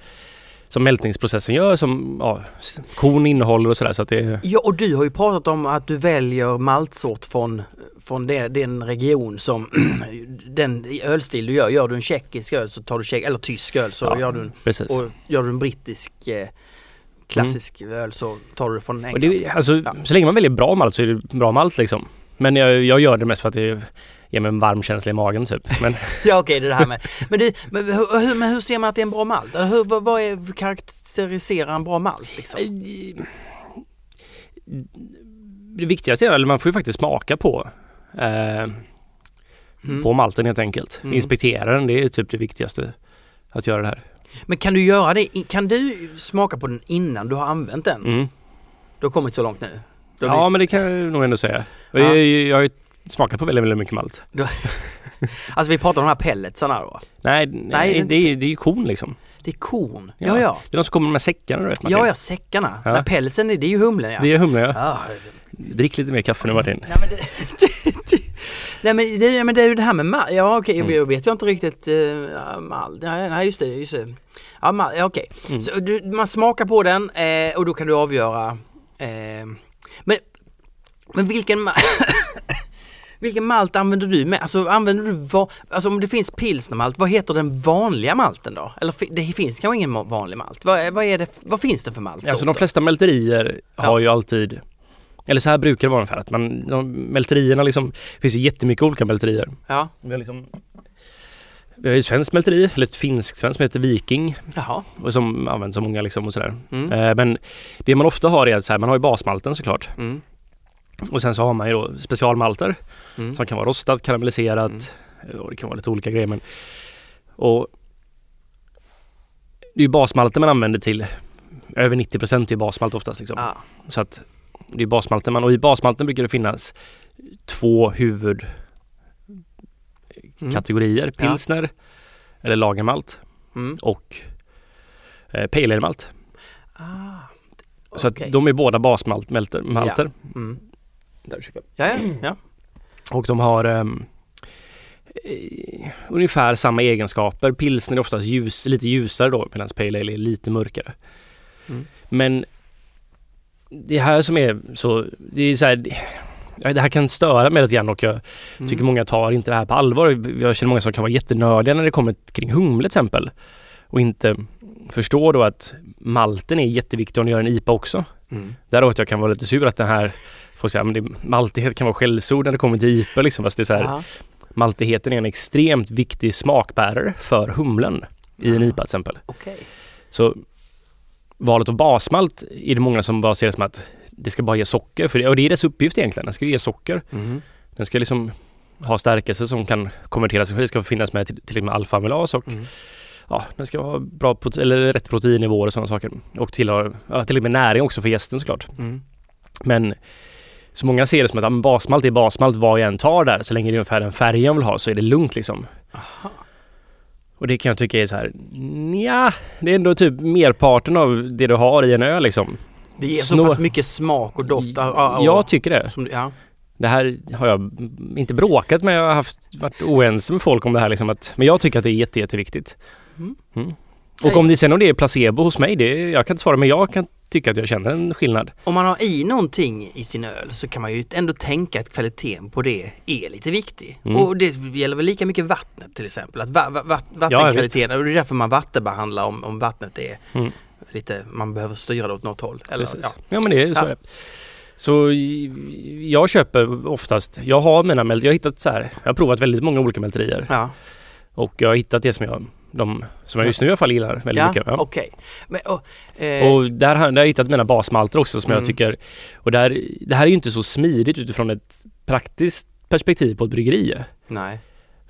Som mältningsprocessen gör, som ja, korn innehåller och sådär. Så att det. Ja, och du har ju pratat om att du väljer maltsort från, från det, den region som den ölstil du gör. Gör du en tjeckisk öl så tar du tjeck, eller tysk öl så Ja, gör du en, Precis. och gör du en brittisk eh, klassisk öl så tar du från Och England. det, alltså, Ja. Så länge man väljer bra malt så är det bra malt liksom. Men jag, jag gör det mest för att det ger mig en varm känsla i magen typ. Men Ja okej, det är det här med. Men, du, men, hur, men hur ser man att det är en bra malt? Hur, vad, vad är, karaktäriserar en bra malt liksom? det viktigaste är, eller man får ju faktiskt smaka på eh, Mm. på malten helt enkelt. Mm. Inspektera den, det är typ det viktigaste. Att göra det här. Men kan du göra det, kan du smaka på den innan du har använt den? Mm. Du har kommit så långt nu? Ja men det kan jag nog ändå säga. Ja. Jag, jag har ju smakat på väldigt, väldigt mycket malt. Alltså vi pratar om de här pelletsarna då? Nej, Nej, nej det- det, är, det är ju korn liksom. Det är korn? Ja. Ja, ja. Det är de som kommer med säckarna du vet Martin. Ja, ja, säckarna. Ja. Men pelletsen, det är ju humlen ja. Det är humle ja. Ja. Drick lite mer kaffe nu Martin. Nej men det, Nej men det, men det är ju det här med malt, ja okej, Mm. då vet jag inte riktigt, uh, malt, nej, nej just det, just det. Ja, mal, ja okej. Mm. Så du, man smakar på den eh, och då kan du avgöra. Eh, men, men vilken ma- Vilken malt använder du med? Alltså använder du, va- alltså om det finns pilsnermalt, vad heter den vanliga malten då? Eller det finns kanske ingen vanlig malt? Vad, vad, är det, vad finns det för malt? Alltså de flesta mälterier har ju alltid eller så här brukar det vara ungefär att man, de, mälterierna liksom, det finns ju jättemycket olika mälterier. Ja, Vi har liksom vi har ju svenskt mälteri, eller ett finskt svenskt som heter Viking jaha. och som används av många liksom och sådär. Mm. Eh, men det man ofta har är att så här, man har ju basmalten såklart Mm. och sen så har man ju då specialmalter Mm. som kan vara rostat, karamelliserat och det kan vara lite olika grejer men och det är ju basmalten man använder till över 90% är ju basmalt oftast liksom. Ja. Så att det är basmalten man och i basmalten brukar det finnas två huvudkategorier. Mm. Pilsner eller lagermalt Mm. och eh, pale ale malt. Ah, Så okej. att de är båda basmalter. Malter. Mm. Där. Ja, ja, ja. Och de har ehm, eh, ungefär samma egenskaper. Pilsner är oftast ljus, lite ljusare då medan pale ale är lite mörkare. Mm. Men det här som är så, det är så här, det här kan störa mig lite grann och jag Mm. tycker många tar inte det här på allvar. Jag känner många som kan vara jättenördiga när det kommer kring humle till exempel. Och inte förstår då att malten är jätteviktig om du gör en IPA också. Mm. Däråt jag kan vara lite sur att den här Folk säger att maltighet kan vara skällsord när det kommer till IPA liksom. Fast det är så här, maltigheten är en extremt viktig smakbärare för humlen i en Ah. IPA till exempel. Okej. Så valet av basmalt är det många som bara ser det som att det ska bara ge socker. För det, och det är dess uppgift egentligen. Den ska ge socker. Mm. Den ska liksom ha stärkelse som kan konverteras. Det ska finnas med till, till och med alfa-amylas och Mm. ja, den ska ha bra eller rätt proteinnivåer och sådana saker. Och tillhör, ja, till och med näring också för gästen såklart. Mm. Men så många ser det som att ja, basmalt är basmalt vad jag än tar där. Så länge det är ungefär den färgen jag vill ha så är det lugnt liksom. Aha. Och det kan jag tycka är så här, ja, det är ändå typ merparten av det du har i en öl liksom. Det ger så Snå- pass mycket smak och doft. ah, ah, och- Jag tycker det. Som, ja. det här har jag inte bråkat med, jag har haft, varit oense med folk om det här liksom att, men jag tycker att det är jätte, jätteviktigt. Mm. Mm. Och om det sen om det är placebo hos mig, det, jag kan inte svara men jag kan tycka att jag känner en skillnad. Om man har i någonting i sin öl så kan man ju ändå tänka att kvaliteten på det är lite viktig. Mm. Och det gäller väl lika mycket vattnet till exempel. Att va, va, va, vattenkvaliteten, och det är därför man vattenbehandlar om, om vattnet är Mm. lite, man behöver styra det åt något håll. Eller, Precis. ja. Ja. men det är så. Ja. det. Så jag köper oftast, jag har mina mälterier, jag har hittat så här, jag har provat väldigt många olika mälterier Ja, och jag har hittat det som jag, de, som jag just nu i alla fall gillar väldigt ja mycket. Ja. okej. Men, och, eh, Och där har, där har jag hittat mina basmalter också som Mm. jag tycker, och där, det här är ju inte så smidigt utifrån ett praktiskt perspektiv på ett bryggeri. nej.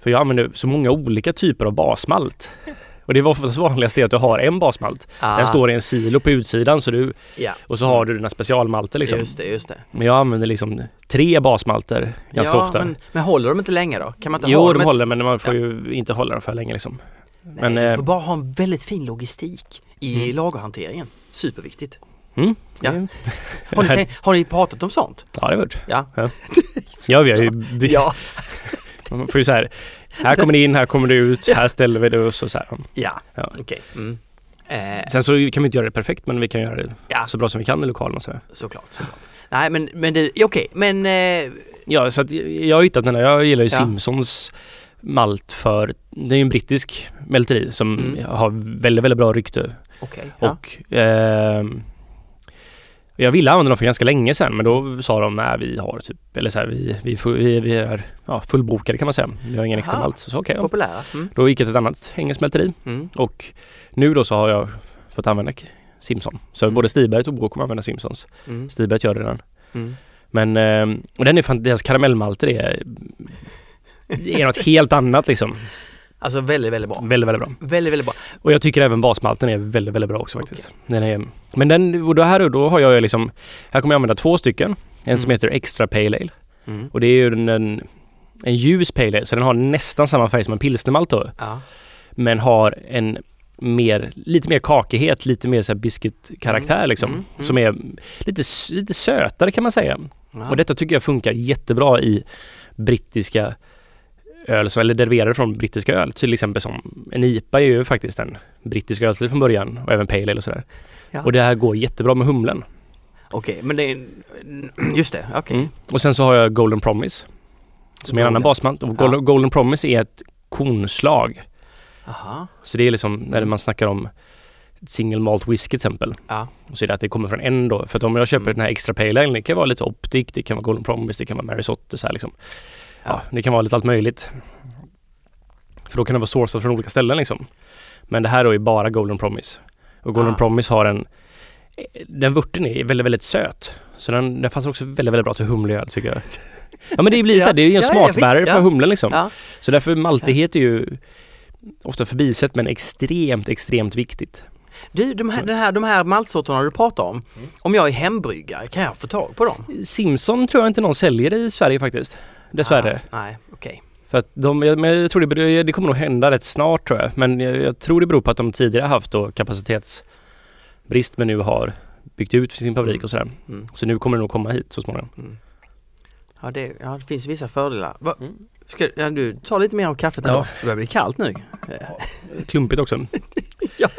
För jag använder så många olika typer av basmalt. Och det var oftast vanligast är att du har en basmalt. Ah, Den står i en silo på utsidan så du, ja. och så har du dina specialmalter liksom. Just det, just det. Men jag använder liksom tre basmalter ganska ja, ofta. Men, men håller de inte länge då? Kan man inte ha jo, dem de håller men man får ju inte hålla dem för länge liksom. Nej, men, du eh, får bara ha en väldigt fin logistik i Mm. lagerhanteringen. Superviktigt. Mm. Ja. Det- Har ni, har ni pratat om sånt? Ja, det har vi gjort. Ja. Ja, vi har ju... Ja. Man får ju så här, här kommer det in, här kommer det ut, här ställer vi det och så, så här. Ja, Ja. okej. Mm. Eh, Sen så kan vi inte göra det perfekt men vi kan göra det ja, så bra som vi kan i lokalen och så. här. såklart. såklart. Nej, men, men det, okej, men eh, Ja, så att jag har hittat den här. Jag gillar ju Ja. Simpsons malt för, det är ju en brittisk mälteri som Mm. har väldigt, väldigt bra rykte. okej. ja. Och ehm, jag ville använda dem för ganska länge sedan men då sa de nej vi har typ, eller så här, vi, vi, vi, vi är ja, fullbokade kan man säga. Vi har ingen extra Aha. malt. Så okej, ja. Populära. Mm. då gick jag till ett annat engelskt mälteri Mm. och nu då så har jag fått använda Simson. Så Mm. både Stiberget och Bo kommer använda Simpsons. Mm. Stiberget gör det redan. Mm. Men, ehm, och den är fan, deras karamellmalter är, är något helt annat liksom. Alltså väldigt, väldigt bra. Väldigt, väldigt bra. Väldigt, väldigt bra. Och jag tycker även basmalten är väldigt, väldigt bra också faktiskt. Den är, men den, och då här då har jag liksom, här kommer jag använda två stycken. En som Mm. heter Extra Pale Ale Mm. och det är ju en, en, en ljus Pale Ale så den har nästan samma färg som en pilsnermalt då. Ja. Men har en mer, lite mer kakighet, lite mer så här biscuitkaraktär Mm, liksom. mm, mm. Som är lite, lite sötare kan man säga. Ja. Och detta tycker jag funkar jättebra i brittiska öl, så- eller deriverade från brittiska öl. Till exempel som en IPA är ju faktiskt en brittisk ölstil från början och även Pale Ale och sådär. Ja. Och det här går jättebra med humlen. Okej, men det är... Just det, okej. Mm. Och sen så har jag Golden Promise. Som är en annan basmalt. Och Golden, Golden Promise är ett kornslag. Aha. Så det är liksom när man snackar om single malt whisky till exempel. Ja. Så är det att det kommer från en då. För att om jag köper Mm. den här extra pale ale, det kan vara lite optik, det kan vara Golden Promise, det kan vara Mary Sotte så här liksom. Ja. Det kan vara lite allt möjligt. För då kan det vara sourcat från olika ställen liksom. Men det här då är bara Golden Promise. Och Golden Ah. Promise har en den vörten är väldigt, väldigt söt. Så den, den fanns också väldigt, väldigt bra till humle öl tycker jag. Ja men det blir så här, det är ju en smakbärare för humlen liksom. Så därför maltighet är ju ofta förbisett men extremt, extremt viktigt. Du, de här, den här, de här maltsorterna du pratar om. Mm. Om jag är hembryggare, kan jag få tag på dem? Simson tror jag inte någon säljer i Sverige faktiskt. Dessvärre. Ah, nej, okej. För att de, men jag tror det, det kommer nog hända rätt snart tror jag. Men jag, jag tror det beror på att de tidigare haft då kapacitetsbrist men nu har byggt ut sin fabrik och sådär. Mm. Så nu kommer det nog komma hit så småningom. Mm. Ja, det, ja, det finns vissa fördelar. Va, Mm. ska ja, du ta lite mer av kaffet Ja. ändå? Det börjar bli kallt nu. Klumpigt också. Ja.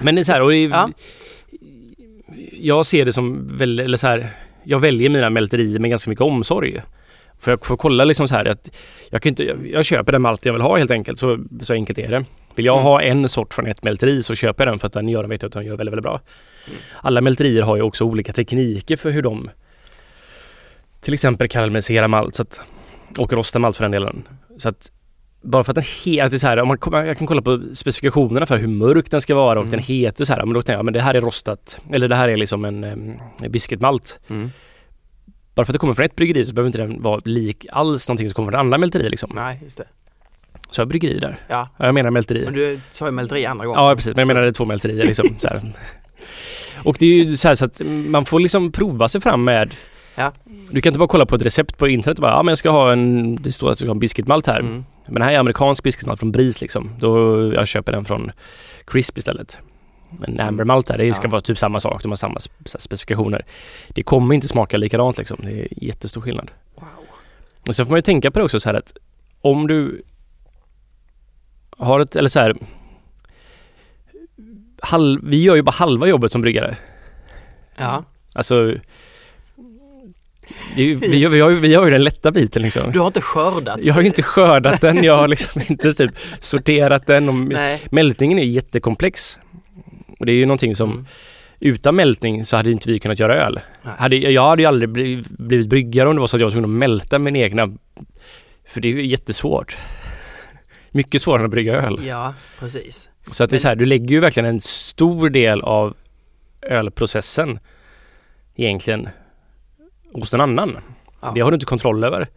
Men det är så här, och det, Ja. jag ser det som väl, eller så här, jag väljer mina mälterier med ganska mycket omsorg. För jag får kolla liksom så här att jag kan inte, jag, jag köper den malt jag vill ha helt enkelt, så, så enkelt är det. Vill jag Mm. ha en sort från ett mälteri så köper jag den för att den gör, vet jag att den gör väldigt, väldigt bra. Alla mälterier har ju också olika tekniker för hur de till exempel karamelliserar malt så att, och rostar malt för den delen. Så att bara för att den heter så här, om man, jag kan kolla på specifikationerna för hur mörk den ska vara och Mm. den heter så här, men då tänker jag, men det här är rostat, eller det här är liksom en um, biscuitmalt. Mm. Bara för att det kommer från ett bryggeri så behöver inte den vara lik alls någonting som kommer från andra mälterier liksom. Nej, just det. Så jag bryggeri där. Ja, Ja, jag menar mälteri. men du sa ju mälteri andra gången. Ja precis, men jag Så- menar det är två mälterier liksom. så här. Och det är ju så här så att man får liksom prova sig fram med Ja. Du kan inte bara kolla på ett recept på internet och bara ja men jag ska ha en, det står att jag ska ha en biscuitmalt här. Mm. Men det här är amerikansk biscuitmalt från Bris liksom. Då jag köper den från Crisp istället. en ambermalt där, det ska Ja. vara typ samma sak, de har samma spe- specifikationer. Det kommer inte smaka likadant liksom, det är jättestor skillnad. Wow. Och sen får man ju tänka på det också så här att om du har ett, eller så här halv, vi gör ju bara halva jobbet som bryggare. Ja. Alltså ju, vi, vi, har ju, vi har ju den lätta biten liksom. Du har inte skördat? Jag har ju inte skördat den, jag har liksom inte typ sorterat den och Nej. mältningen är jättekomplex. Och det är ju någonting som Mm. utan mältning så hade inte vi kunnat göra öl. Hade, jag hade ju aldrig bli- blivit bryggare om det var så att jag var tvungen att mälta min egna. För det är ju jättesvårt. Mycket svårare än att brygga öl. Ja, precis. Så att det är Men- så här, du lägger ju verkligen en stor del av ölprocessen egentligen hos någon annan. Ja. Det har du inte kontroll över.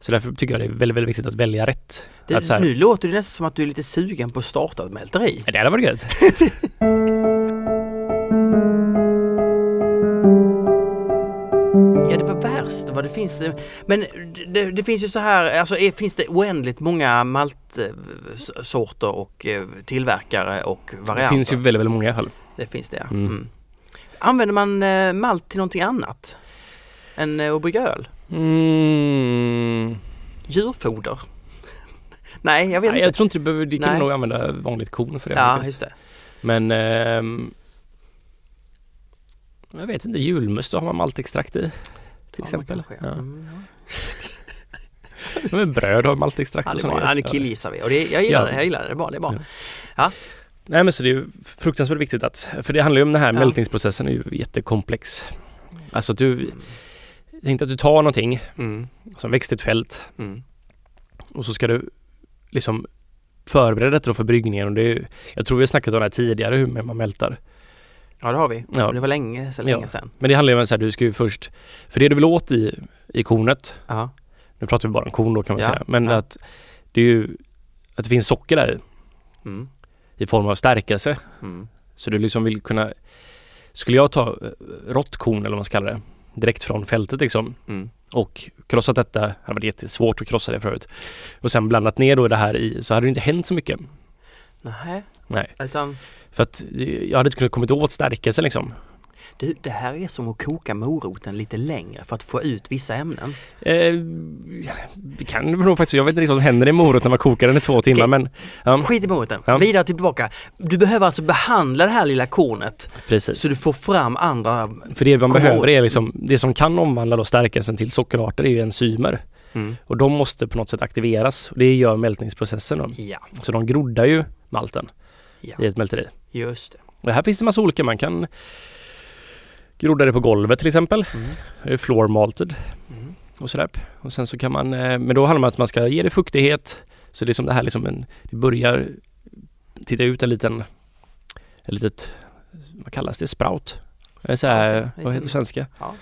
Så därför tycker jag det är väldigt, väldigt viktigt att välja rätt. Det, att här, Nu låter det nästan som att du är lite sugen på att starta ett mälteri. Det hade varit gött. Ja, det var värst vad det finns. eh, Men det, det finns ju så här, alltså är, finns det oändligt många maltsorter och eh, tillverkare och Det varianter? finns ju väldigt, väldigt många öl. Det finns det. Mm. Mm. Använder man eh, malt till någonting annat än eh, att brygga öl? Mm. Djurfoder? Nej, jag vet Nej, inte. jag tror inte du behöver, det kan Nej. du nog använda vanligt korn för det ja, faktiskt. just det. Men ehm, jag vet inte, julmust då har man maltextrakt i. Till Ja, exempel. ja. Mm, ja. Men bröd har maltextrakt Ja, och sånt. Ja, nu killgissar vi och det, jag gillar det, jag gillar det, det är bra, det är bra. Ja. Nej men så det är ju fruktansvärt viktigt att, för det handlar ju om den här Ja. mältningsprocessen är ju jättekomplex. Alltså att du, tänk att du tar någonting Mm, som växt ett fält mm. och så ska du liksom förbereda detta för bryggningen och det är, jag tror vi har snackat om det här tidigare hur man mältar. Ja, det har vi. Ja. Det var länge, så Ja. länge sedan. Men det handlar ju om här, du ska ju först, för det du vill åt i, i kornet, Ja. nu pratar vi bara om korn då kan man Ja, säga, men ja. att det är ju att det finns socker där i, Mm, i form av stärkelse. mm. Så du liksom vill kunna Skulle jag ta eh, rått korn eller vad man ska kalla det Direkt från fältet liksom. Mm. Och krossat detta, det hade varit jättesvårt att krossa det förut. Och sen blandat ner då det här i så hade det inte hänt så mycket. Nej, Nej. Utan För att eh, jag hade inte kunnat kommit åt stärkelse liksom du, det här är som att koka moroten lite längre för att få ut vissa ämnen. eh, Det kan det nog faktiskt, jag vet inte riktigt vad som händer i morot när man kokar den i två timmar men ja, Skit i moroten. Ja. Vidare tillbaka. Du behöver alltså behandla det här lilla kornet precis så du får fram andra... För det man behöver är liksom Det som kan omvandla då stärkelsen till sockerarter är ju enzymer Mm. Och de måste på något sätt aktiveras och det gör mältningsprocessen då. Ja, Så de groddar ju malten ja, i ett mälteri. just det. Och här finns det massa olika, man kan grodda det på golvet till exempel. Mm. Det är floor malted Mm. och sådär. Och sen så kan man, eh, men då handlar det om att man ska ge det fuktighet. Så det är som det här liksom en, det börjar titta ut en liten, ett litet, vad kallas det, sprout? Eller så här, vad heter det svenska? Ja.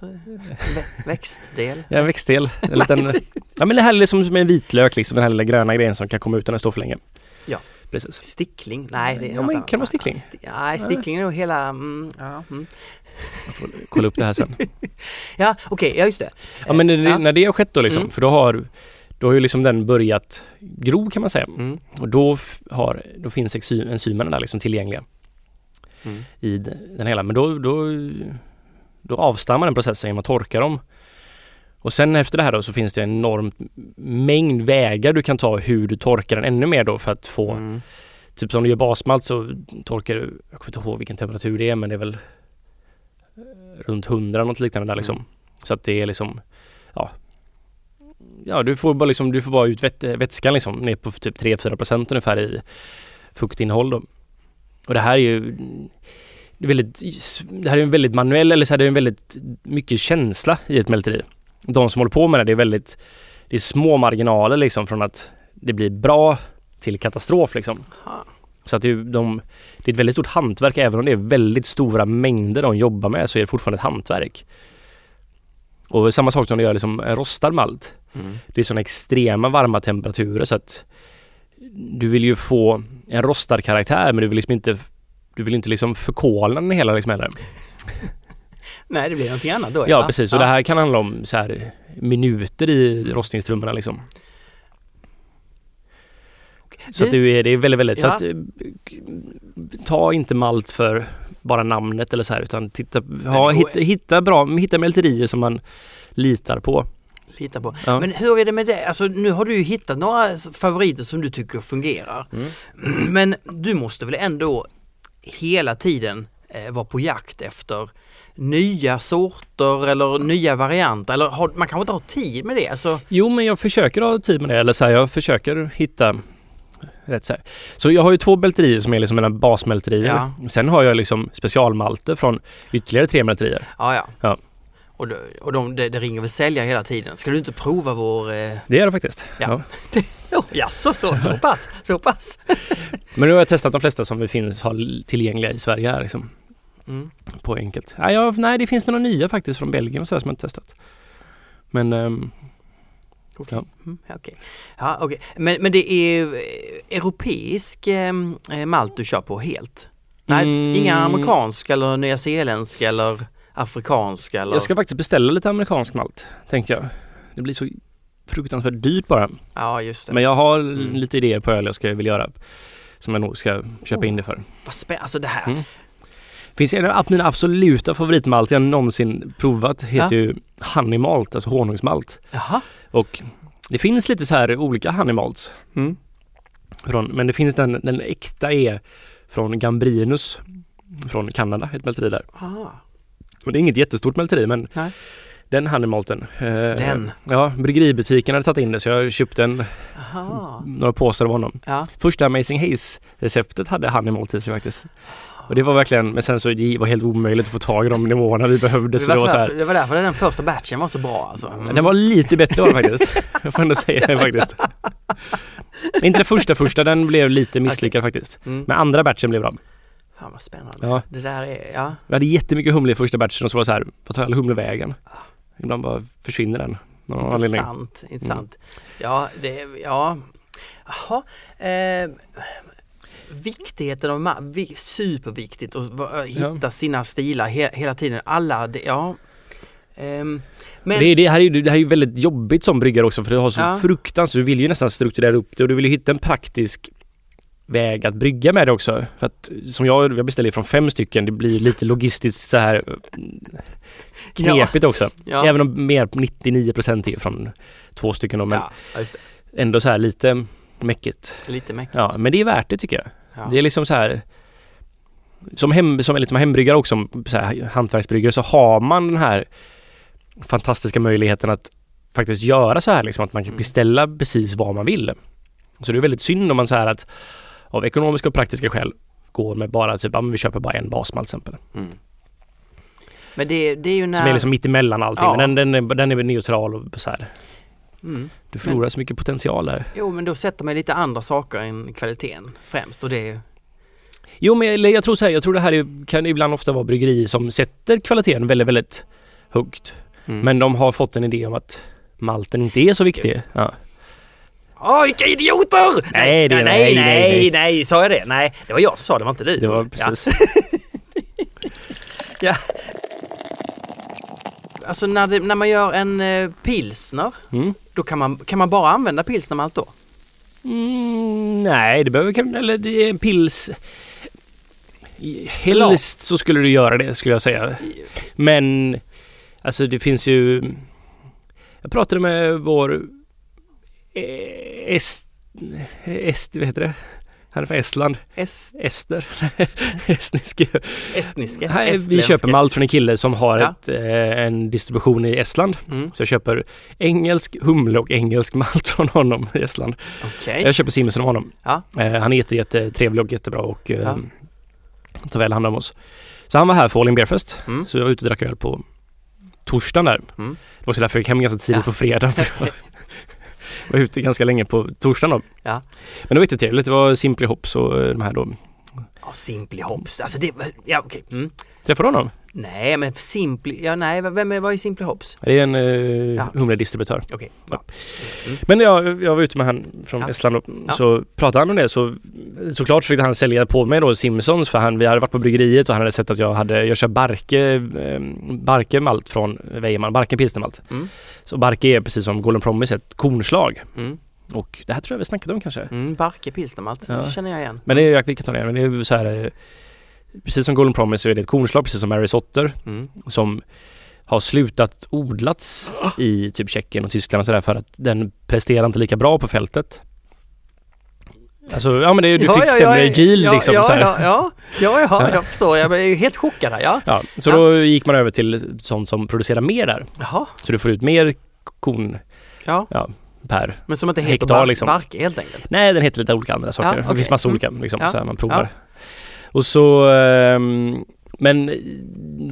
Vä- Växtdel. Ja, en växtdel. En liten, ja men det här är liksom som en vitlök liksom, den här lilla gröna grejen som kan komma ut när den står för länge. Ja. Precis. Stickling? Nej, det är Ja, men kan det vara stickling? Sti- Nej, stickling är nog hela... Mm, ja, mm. Jag får kolla upp det här sen. ja okej, ja just det. Ja men när det, Ja. när det har skett då liksom, Mm. för då har då har ju liksom den börjat gro kan man säga. Mm. Och då, har, då finns exy- enzymerna där liksom tillgängliga Mm. i den hela. Men då, då, då avstammar den processen genom att torka dem. Och sen efter det här då så finns det en enorm mängd vägar du kan ta hur du torkar den ännu mer då för att få Mm. Typ som du gör basmalt så torkar du, jag kommer inte ihåg vilken temperatur det är men det är väl runt 100 något liknande där liksom. Mm. Så att det är liksom, ja. Ja du får bara liksom, du får bara ut vät, vätskan liksom ner på typ 3-4 procent ungefär i fuktinnehåll då. Och det här är ju det är väldigt, det här är en väldigt manuell, eller så här, det är en väldigt mycket känsla i ett mälteri. De som håller på med det, det är väldigt, det är små marginaler liksom från att det blir bra till katastrof liksom. Ha. Så att det, de, det är ett väldigt stort hantverk även om det är väldigt stora mängder de jobbar med så är det fortfarande ett hantverk. Och samma sak som de gör liksom rostad malt. Mm. Det är sådana extrema varma temperaturer så att du vill ju få en rostad karaktär men du vill liksom inte du vill inte liksom förkolna den hela liksom heller. Nej, det blir någonting annat då. Ja precis och det här kan handla om så här minuter i rostningstrummorna liksom. Så att du är, det är väldigt, väldigt, så Ja. att eh, ta inte malt för bara namnet eller så här utan titta, ha, hitta, hitta bra, hitta mälterier som man litar på. Lita på. Ja. Men hur är det med det? Alltså nu har du ju hittat några favoriter som du tycker fungerar. Mm. Men du måste väl ändå hela tiden eh, vara på jakt efter nya sorter eller nya varianter eller har, man kanske inte har tid med det. Alltså, Jo men jag försöker ha tid med det eller så här, jag försöker hitta rätt så här. Så jag har ju två mälterier som är liksom mina basmälterier. Ja. Sen har jag liksom specialmalter från ytterligare tre mälterier. ja ja. Ja. Och, de, och de, det, det ringer väl säljare hela tiden. Ska du inte prova vår... Eh... Det är det faktiskt. Ja. Oh, jaså, så, så pass, så pass. Men nu har jag testat de flesta som vi finns har tillgängliga i Sverige här liksom. Mm. På enkelt. Nej, jag, nej det finns några nya faktiskt från Belgien och så som jag inte testat. Men ehm, Okej. Ja. Mm, okej. Ja, okej. Men, men det är eh, europeisk eh, malt du kör på helt? Nej, Mm. inga amerikansk eller nyzeeländsk eller afrikansk eller? jag ska faktiskt beställa lite amerikansk malt, tänkte jag. Det blir så fruktansvärt dyrt bara. Ja, just det. Men jag har Mm. lite idéer på öl jag ska vilja göra. Som jag nog ska köpa in det för. Vad spännande, alltså det här. Mm. Finns en av mina absoluta favoritmalt jag någonsin provat heter Ja. ju honey malt, alltså honungsmalt. Jaha. Och det finns lite så här olika honey malts. Mm. Från, men det finns den, den äkta är från Gambrinus från Kanada, ett mälteri där. Ah. Och det är inget jättestort mälteri men Nej. den honeymalten. Eh, Den. Ja, bryggeributiken hade tagit in det så jag köpte en, Aha. några påsar av honom. Ja. Första Amazing Haze receptet hade honeymalt i sig faktiskt. Och det var verkligen, men sen så det var helt omöjligt att få tag i de nivåerna vi behövde Det så det var, var så här. det var därför den första batchen var så bra alltså. Mm. Den var lite bättre var faktiskt. Jag får ändå säga det faktiskt. Inte den första första, den blev lite misslyckad faktiskt. Mm. Men andra batchen blev bra. Fan vad spännande. Ja. Det där är, ja. Vi hade jättemycket humle i första batchen och så var det så här, vad tar alla humle vägen? Ibland bara försvinner den. anledning. Intressant, intressant. Ja, det, ja. Jaha. Eh, viktigheten av ma- vi, superviktigt att va- hitta Ja. sina stilar he, hela tiden. Alla, det, ja. Ehm, men, det, det, här är, ju- det här är ju väldigt jobbigt som bryggare också för du har så Ja. fruktansvärt, du vill ju nästan strukturera upp det och du vill ju hitta en praktisk väg att brygga med det också. För att som jag, jag beställer från fem stycken, det blir lite logistiskt så här mm, knepigt också. ja, Även om mer 99% är från två stycken då, men ja, ändå så här lite mäckigt. Lite mäckigt. Ja, men det är värt det tycker jag. Ja. Det är liksom så här som, hem, som, liksom hembryggare också, som så här, hantverksbryggare så har man den här fantastiska möjligheten att faktiskt göra så här liksom att man kan Mm. beställa precis vad man vill. Så det är väldigt synd om man så här att av ekonomiska och praktiska skäl går med bara typ, ja men vi köper bara en basmalt till exempel. Mm. Men det, det är ju när... Som är liksom mitt emellan allting. Ja. Men den, den, är, den är väl neutral och så här. Mm. Du förlorar så mycket potential där. Jo men då sätter man lite andra saker än kvaliteten främst och det är Jo men jag, tror så här, jag tror det här är, kan ibland ofta vara bryggerier som sätter kvaliteten väldigt, väldigt högt. mm. Men de har fått en idé om att malten inte är så viktig. Ja. Åh vilka idioter! Nej, det- nej, nej, nej, nej, nej, nej. sa jag det? Nej, det var jag som sa det, var inte du. Det var Ja. precis. Alltså när, det, när man gör en eh, pilsner, Mm. då kan man, kan man bara använda pilsnermalt då? Mm, nej, det behöver eller det är en pils. Helst så skulle du göra det skulle jag säga. Men alltså det finns ju Jag pratade med vår eh, est, est, vad heter det? Han är från Estland. Est, Ester. Estniska. estniska? Nej, vi estländska. köper malt från en kille som har Ja. ett, eh, en distribution i Estland. Mm, Så jag köper engelsk humle och engelsk malt från honom i Estland. Okej. Jag köper Simonsson av honom. Ja. Eh, han är jätte, jättetrevlig och jättebra och eh, Ja. tar väl hand om oss. Så han var här för All In Beer Fest. Mm. Så jag var ute och drack öl på torsdagen där. Mm. Det var så därför jag gick hem ganska tidigt Ja. på fredag. Var ute ganska länge på torsdagen då. Ja. Men det var jättetrevligt. Det var Simply Hops och eh, de här då. Ja, Simply Hops, alltså det, ja okej. Mm. Träffade du honom? Nej men Simply, ja nej, vem är, vad är Simply Hops? Det är en eh, humledistributör. Okej. Ja. Mm. Men jag, jag var ute med han från Ja. Estland och Ja. så pratade han om det så såklart försökte han sälja på mig då Simpsons för han, vi hade varit på bryggeriet och han hade sett att jag hade, jag kör Barke, eh, Barke malt från Weimann, Barke pilsnermalt. Mm. Så Barke är precis som Golden Promise ett kornslag. Mm. Och det här tror jag vi snackat om kanske. Mm, Barke pilsnermalt, Ja. det känner jag igen. Men det är, vi kan ta det, men det är så här eh, Precis som Golden Promise så är det ett kornslag precis som Mary's Otter Mm. som har slutat odlats i typ Tjeckien och Tyskland och sådär för att den presterar inte lika bra på fältet. Alltså ja men det är, du fick sämre yield ja, liksom. Ja, så här. ja, ja, ja, ja, jag förstår. Jag ju helt chockad här, ja. Ja, så Ja. då gick man över till sånt som producerar mer där. Jaha, Så du får ut mer korn ja. ja, per. Men som inte heter Hektar, bar- liksom. Barke helt enkelt. Nej, den heter lite olika andra saker. Ja, Det okej. finns massa Mm. olika liksom, Ja. så här, man provar. Och så ehm, men,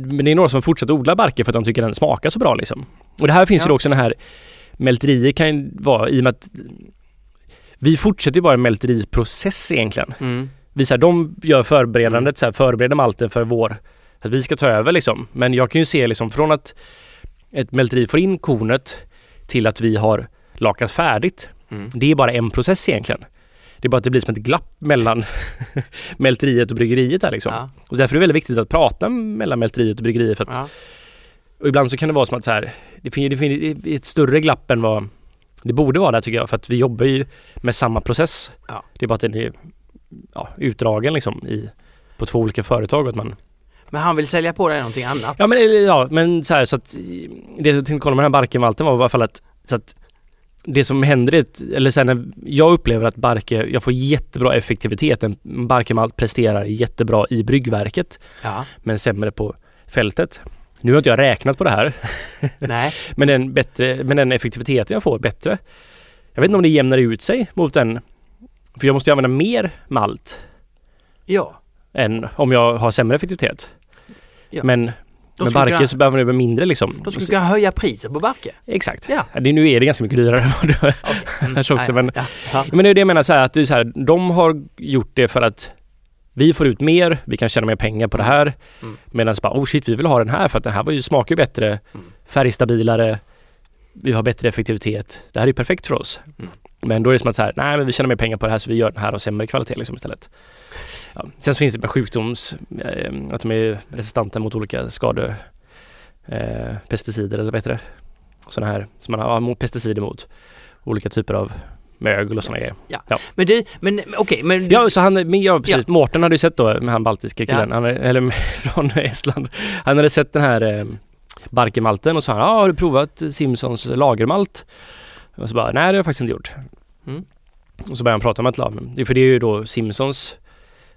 men det är några som fortsätter odla barke för att de tycker den smakar så bra liksom. Och det här finns Ja. ju också den här Mälterier kan ju vara i och med att vi fortsätter ju bara en mälteriprocess egentligen. Mm. Vi så här, de gör förberedandet, så här, förbereder malten för vår, att vi ska ta över liksom. Men jag kan ju se liksom från att ett mälteri får in kornet till att vi har lakat färdigt. Mm. Det är bara en process egentligen. Det är bara att det blir som ett glapp mellan mälteriet och bryggeriet där liksom. Ja, Och därför är det väldigt viktigt att prata mellan mälteriet och bryggeriet för att ja. och ibland så kan det vara som att så här, det finns, det finns ett större glapp än vad det borde vara där tycker jag för att vi jobbar ju med samma process. Ja. Det är bara att den är ja, utdragen liksom i, på två olika företag och att man Men han vill sälja på dig någonting annat. Ja men, ja, men så här så att det jag tänkte kolla med den här Barkenmalten var i alla fall att, så att det som händer är eller sen när jag upplever att Barke, jag får jättebra effektivitet. Barkemalt presterar jättebra i bryggverket Ja, men sämre på fältet. Nu har inte jag räknat på det här nej. men den, bättre, men den effektiviteten jag får bättre. Jag vet inte om det jämnar ut sig mot den för jag måste ju använda mer malt Ja. än om jag har sämre effektivitet. Ja. Men De med Barke kunna- så behöver man vara mindre liksom. De skulle kunna höja priset på Barke. Exakt. Ja. Det, nu är det ganska mycket dyrare än vad det Mm. Kanske också, Nej, men- Ja, ja. Men det är det jag menar så här att det är så här, de har gjort det för att vi får ut mer, vi kan tjäna mer pengar på det här. Mm. Medan bara, oh shit, vi vill ha den här för att den här var ju, smakar ju bättre, Mm. färgstabilare, vi har bättre effektivitet. Det här är ju perfekt för oss. Mm. Men då är det som att så här, nej men vi tjänar mer pengar på det här så vi gör den här och sämre kvalitet liksom istället. Ja. Sen så finns det sjukdoms, eh, att de är resistenta mot olika skador, eh, pesticider eller vad heter det? Sådana här som man har ja, mot pesticider mot. Olika typer av mögel och sådana grejer. Men du, men okej, men... Ja, så han, men ja precis, Ja. Mårten hade ju sett då med han baltiska killen, han, eller från Estland. Han hade sett den här eh, Barkemalten och sa han, ah, har du provat Simpsons lagermalt? Och så bara, nej det har jag faktiskt inte gjort. Mm. Och så började han prata om är för det är ju då Simpsons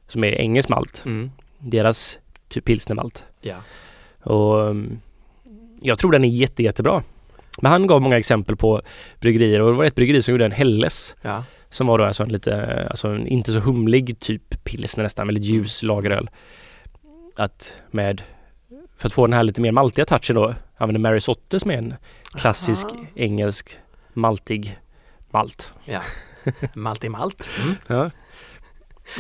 som är engelsk malt, Mm. deras typ pilsnermalt. Ja. Och um, jag tror den är jätte, jättebra. Men han gav många exempel på bryggerier och det var ett bryggeri som gjorde en Helles Ja. som var då alltså en lite, alltså en inte så humlig typ pilsner nästan, väldigt ljus lageröl. Att med, för att få den här lite mer maltiga touchen då, använde Mary Sotter som är en klassisk Aha. engelsk maltig malt. Malt i malt. Mm. Ja.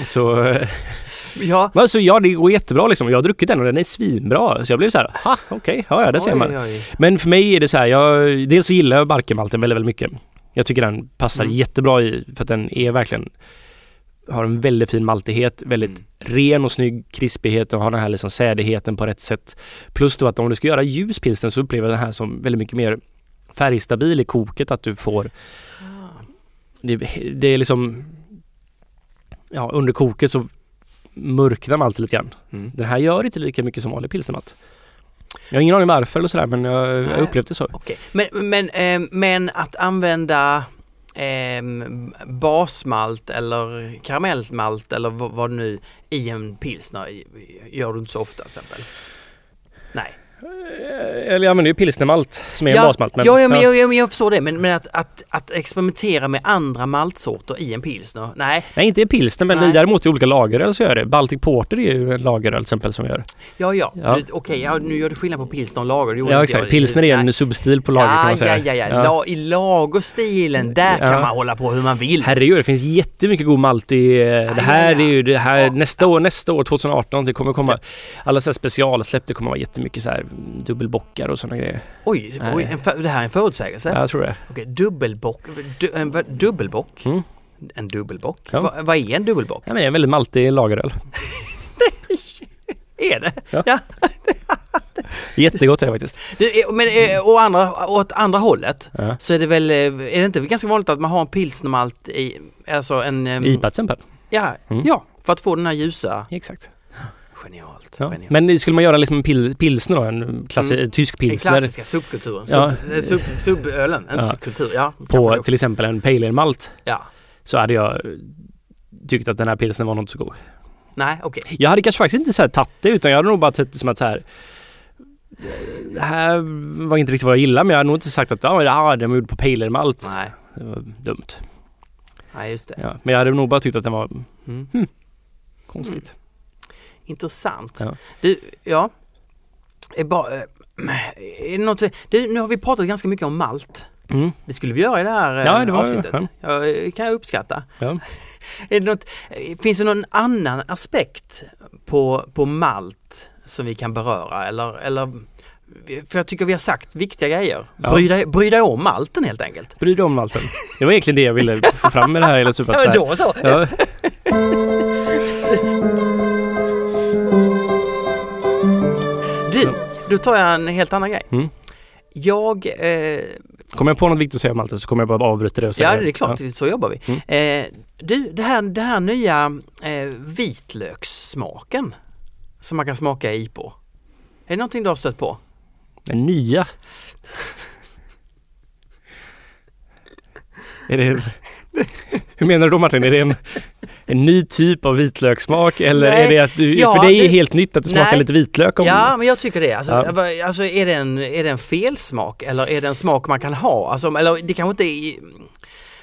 Så, Ja. alltså, ja det går jättebra liksom. Jag har druckit den och den är svinbra. Så jag blev så här, ha okej, ja, ja det ser man. Oj. Men för mig är det så här, jag, dels så gillar jag Barkemalten väldigt, väldigt mycket. Jag tycker den passar Mm. jättebra i, för att den är verkligen har en väldigt fin maltighet, väldigt Mm. ren och snygg krispighet och har den här liksom sädigheten på rätt sätt. Plus då att om du ska göra ljus pilsner så upplever jag den här som väldigt mycket mer färgstabil i koket, att du får det, det är liksom Ja, under koket så mörknar malten lite grann. Mm. Den här gör inte lika mycket som vanlig pilsnermalt. Jag har ingen aning varför eller sådär men jag, jag Nej. upplevt det så. Okej, men, men, eh, men att använda ehm, basmalt eller karamellmalt eller vad, vad nu i en pilsner gör du inte så ofta till exempel? Nej. Eh, Eller jag använder ju pilsnermalt som är en ja, basmalt. ja, ja, men jag, jag, jag förstår det men, men att, att, att experimentera med andra maltsorter i en pilsner, nej. Nej inte i pilsner men Nej. däremot i olika lageröl så gör jag det. Baltic Porter är ju en lageröl till exempel som gör. Ja, ja, Ja. Okej, ja, nu gör du skillnad på pilsner och lager. det Ja exakt, pilsner är Nej. en substil på lager kan ja, man säga. Ja, ja, ja. La, I lagerstilen, där Ja. kan man hålla på hur man vill. Herregud, det finns jättemycket god malt i eh, det här. ja, ja. Det är ju det här Ja, nästa år, nästa år 2018. Det kommer komma alla så här specialsläpp. Det kommer vara jättemycket så här dubbelbockar och sådana grejer. Oj, oj en, för- det här är en förutsägelse. Ja, jag tror det. Okej, dubbelbock. Du, en, dubbelbock? Mm. En dubbelbock? Ja. Va, vad är en dubbelbock? Ja, men det är en väldigt maltig lageröl. Är det? Ja. Ja. Jättegott är det faktiskt. Det är, men eh, å andra, åt andra hållet Ja. så är det väl, eh, är det inte ganska vanligt att man har en pilsnermalt i, alltså en... IPA till exempel. Ja, Mm. ja, för att få den här ljusa. Exakt. Genialt. Ja. genialt. Men skulle man göra liksom en pil, pilsner då, en klassi- Mm. tysk Den pilsner klassiska subkulturen, sub, Ja. eh, sub, subölen, en Ja. kultur, ja. på till exempel en pale ale malt Ja. så hade jag tyckt att den här pilsnern var inte så god. Nej, okej. Jag hade kanske faktiskt inte så här tagit det utan jag hade nog bara sett det som att så här det här var inte riktigt vad jag gillar men jag hade nog inte sagt att ja, det här den var gjord på pale ale malt. Nej, Det var dumt. nej just det. Ja. Men jag hade nog bara tyckt att den var Mm. konstigt. Intressant. Ja. Du, ja. Är bara, eh, är det något, du, nu har vi pratat ganska mycket om malt. Mm. Det skulle vi göra i det här eh, Ja, det var- avsnittet. Ja. det kan jag uppskatta. Ja. Är det något, eh, finns det någon annan aspekt på, på malt som vi kan beröra eller, eller för jag tycker vi har sagt viktiga grejer. Ja. Bry, dig, bry dig om malten helt enkelt. Bry dig om malten. Det var egentligen det jag ville få fram med det här hela super. Ja, då så. Ja, då tar jag en helt annan grej. Mm. Jag eh, kommer jag på något viktigt att säga om malten så kommer jag bara avbryta det och säga Ja, det är klart, så jobbar vi. Mm. Eh, du, det här, det här nya eh, vitlökssmaken som man kan smaka i på. Är det någonting du har stött på? Den nya. är det... Hur menar du då Martin? Är det en, en ny typ av vitlökssmak eller Nej. är det att du, Ja, för dig är det- det helt nytt att det smakar Nej. lite vitlök? Om, Ja, men jag tycker det. Alltså, Ja. alltså är, det en, är det en felsmak eller är det en smak man kan ha? Alltså, eller det kanske inte är...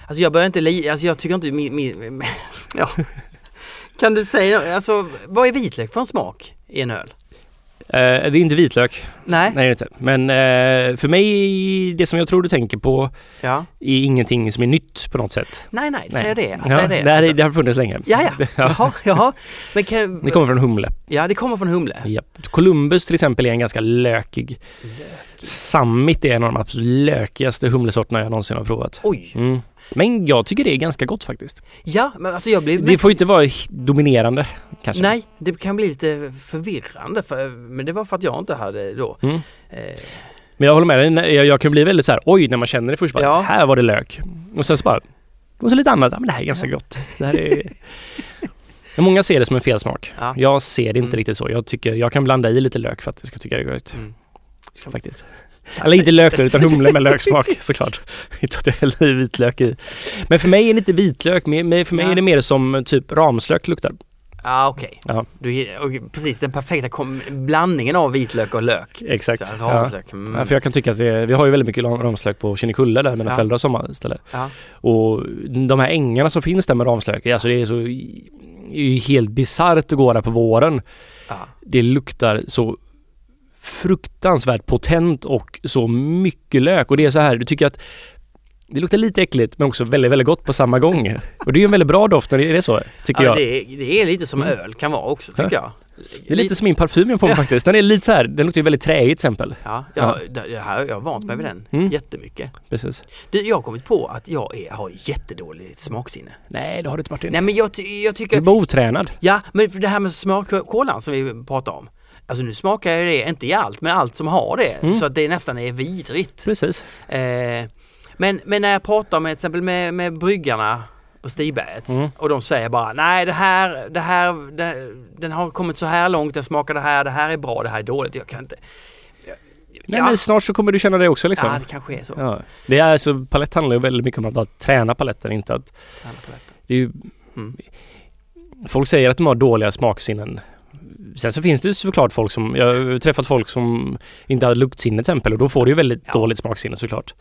Alltså jag börjar inte li... Alltså jag tycker inte... Min, min, ja. Kan du säga, alltså vad är vitlök för en smak i en öl? Eh, det är inte vitlök, Nej? nej inte. Men eh, för mig, det som jag tror du tänker på Ja. är ingenting som är nytt på något sätt. Nej, nej, Nej. säg det. Ja, Säg det. det, här, är- det har funnits länge. Ja, ja. ja. Jaha, jaha. Men kan, Det kommer från humle. Ja, det kommer från humle. Japp. Columbus till exempel är en ganska lökig. Summit är en av de absolut lökigaste humlesorterna jag någonsin har provat. Oj! Mm. Men jag tycker det är ganska gott faktiskt. Ja, men alltså jag blev... Det får ju inte vara dominerande kanske. Nej, det kan bli lite förvirrande för, men det var för att jag inte hade då... Mm. Eh, Men jag håller med dig, jag, jag kan bli väldigt så här, oj när man känner det först bara, Ja. här var det lök. Och sen så bara, och så lite annat, ja men det här är ganska gott. Det här är... Många ser det som en felsmak. ja. Jag ser det inte Mm. riktigt så. Jag tycker, jag kan blanda i lite lök för att jag ska tycka det är gott. Mm. Faktiskt. Eller inte lök då, utan humle med löksmak såklart. Inte att jag häller vitlök i. Men för mig är det inte vitlök, för mig är det mer som typ ramslök luktar. Ja, okej. Ja. Okej, precis, den perfekta blandningen av vitlök och lök. Exakt. Så ramslök. Mm. Ja, för jag kan tycka att det, vi har ju väldigt mycket ram- ramslök på Kinnekulle där mina Ja. föräldrar sommarställe. Ja. Och de här ängarna som finns där med ramslök, alltså det är så det är ju helt bisarrt att gå där på våren. Ja. Det luktar så fruktansvärt potent och så mycket lök och det är så här, du tycker att det luktar lite äckligt men också väldigt, väldigt gott på samma gång. Och det är ju en väldigt bra doft är det så, tycker Ja, jag. det, är, det är lite som Mm. öl kan vara också, tycker jag. Det är lite som min parfym jag på mig faktiskt. Den är lite så här, den luktar ju väldigt träigt till exempel. Ja, ja. Det, här, jag har vant mig vid den Mm. jättemycket. Precis. Du, jag har kommit på att jag är, har jättedåligt smaksinne. Nej, det har du inte Martin. Nej men jag, jag Du är tycker... bara otränad. Ja, men för det här med smörkolan som vi pratar om. Alltså nu smakar jag det, inte i allt, men allt som har det. Mm. Så att det nästan är vidrigt. Precis. Eh, men, men när jag pratar med till exempel med, med bryggarna på Stigbergets Mm. och de säger bara nej det här, det här, det, den har kommit så här långt, den smakar det här, det här är bra, det här är dåligt. Jag kan inte... Nej ja, men snart så kommer du känna det också liksom. ja, det kanske är så. Ja. Det är så, palett handlar ju väldigt mycket om att bara träna paletten, inte att Träna på detta. det är ju, Mm. Folk säger att de har dåliga smaksinnen. Sen så finns det ju såklart folk som, jag har träffat folk som inte har luktsinne till exempel och då får du ju väldigt Ja. dåligt smaksinne såklart.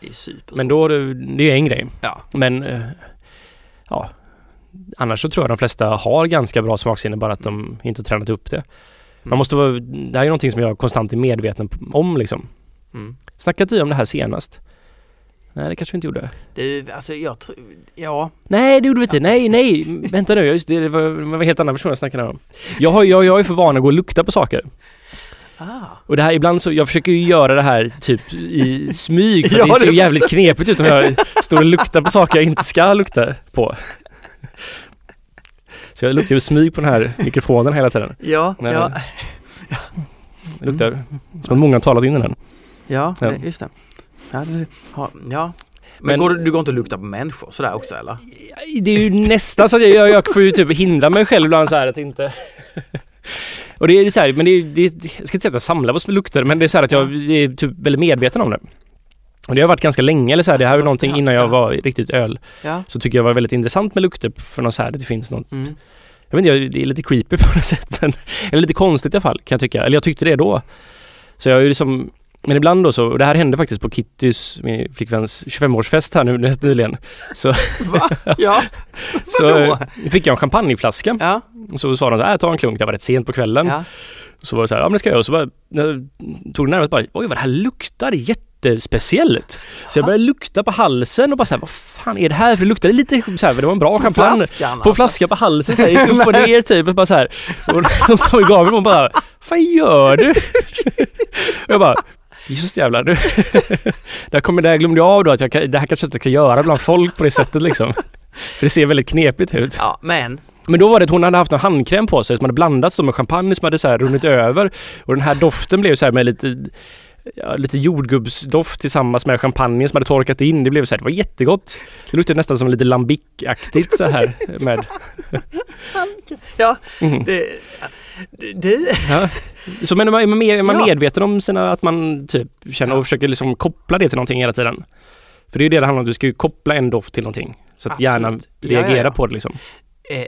Men då, är det det är ju en grej. Ja. Men eh, ja, annars så tror jag de flesta har ganska bra smaksinne bara att de inte tränat upp det. Man Mm. måste vara, det här är någonting som jag konstant är medveten om liksom. Mm. Snackade vi om det här senast? Nej, det kanske vi inte gjorde. Du, alltså jag tror, ja. Nej, det gjorde vi inte. Nej, nej, vänta nu. Just det, det var, det var en helt annan person jag snackade om. Jag, har, jag, jag är för van att gå och lukta på saker. Ah. Och det här ibland så, jag försöker ju göra det här typ i smyg. För Ja, det ser det ju jävligt knepigt ut om jag står och luktar på saker jag inte ska lukta på. Så jag luktar ju smyg på den här mikrofonen hela tiden. Ja, Nej. ja. Det luktar som att många har talat in den här. Ja, Ja. just det. Ja, ja. Men, Men- går du, går inte att lukta på människor sådär också eller? Det är ju nästan så att jag, jag, får ju typ hindra mig själv ibland så här att inte... Och det är så här, men det är, det är, jag ska inte säga att jag samlar på lukter men det är så här att jag är typ väldigt medveten om det. Och det har varit ganska länge eller så här, det här är Alltså, någonting innan jag var riktigt öl. Ja. Så tycker jag var väldigt intressant med lukter för något så här, det finns något Mm. Jag vet inte, det är lite creepy på något sätt men Eller lite konstigt i alla fall kan jag tycka. Eller jag tyckte det då. Så jag är ju liksom Men ibland då så, och det här hände faktiskt på Kittys, min flickväns 25-årsfest här nu nyligen. Så, Va? Ja. så fick jag en champagneflaska. Ja. Och så sa de så här, "Äh, ta en klunk, det var rätt sent på kvällen. ja. Så var det så här, ja men det ska jag göra. Och så bara, jag tog det närmare bara, oj vad det här luktar jättespeciellt. Så jag började lukta på halsen och bara så här, vad fan är det här? För det luktade lite så här, för det var en bra champagne. Flaskan På flaska på halsen, så här, gick upp och ner typ. Och bara så här. Och de sa i gaven och bara, vad gör du? Och jag bara, Jesus jävlar. Du. Där, kommer, där glömde jag av då att jag, det här kanske jag inte ska göra bland folk på det sättet liksom. För det ser väldigt knepigt ut. Ja, men Men då var det att hon hade haft en handkräm på sig som hade blandats med champagne som hade så här runnit över. Och den här doften blev så här med lite Ja, lite jordgubbsdoft tillsammans med champagne som hade torkat in. Det blev så här, det var jättegott. Det luktade nästan som lite lambic-aktigt så här med. ja, Mhm. det, du, Ja. Så men är man, man, är man Ja. medveten om sina, att man typ känner och Ja. försöker liksom koppla det till någonting hela tiden? För det är ju det det handlar om, du ska ju koppla en doft till någonting. Så att Absolut. hjärnan reagerar på det liksom. eh,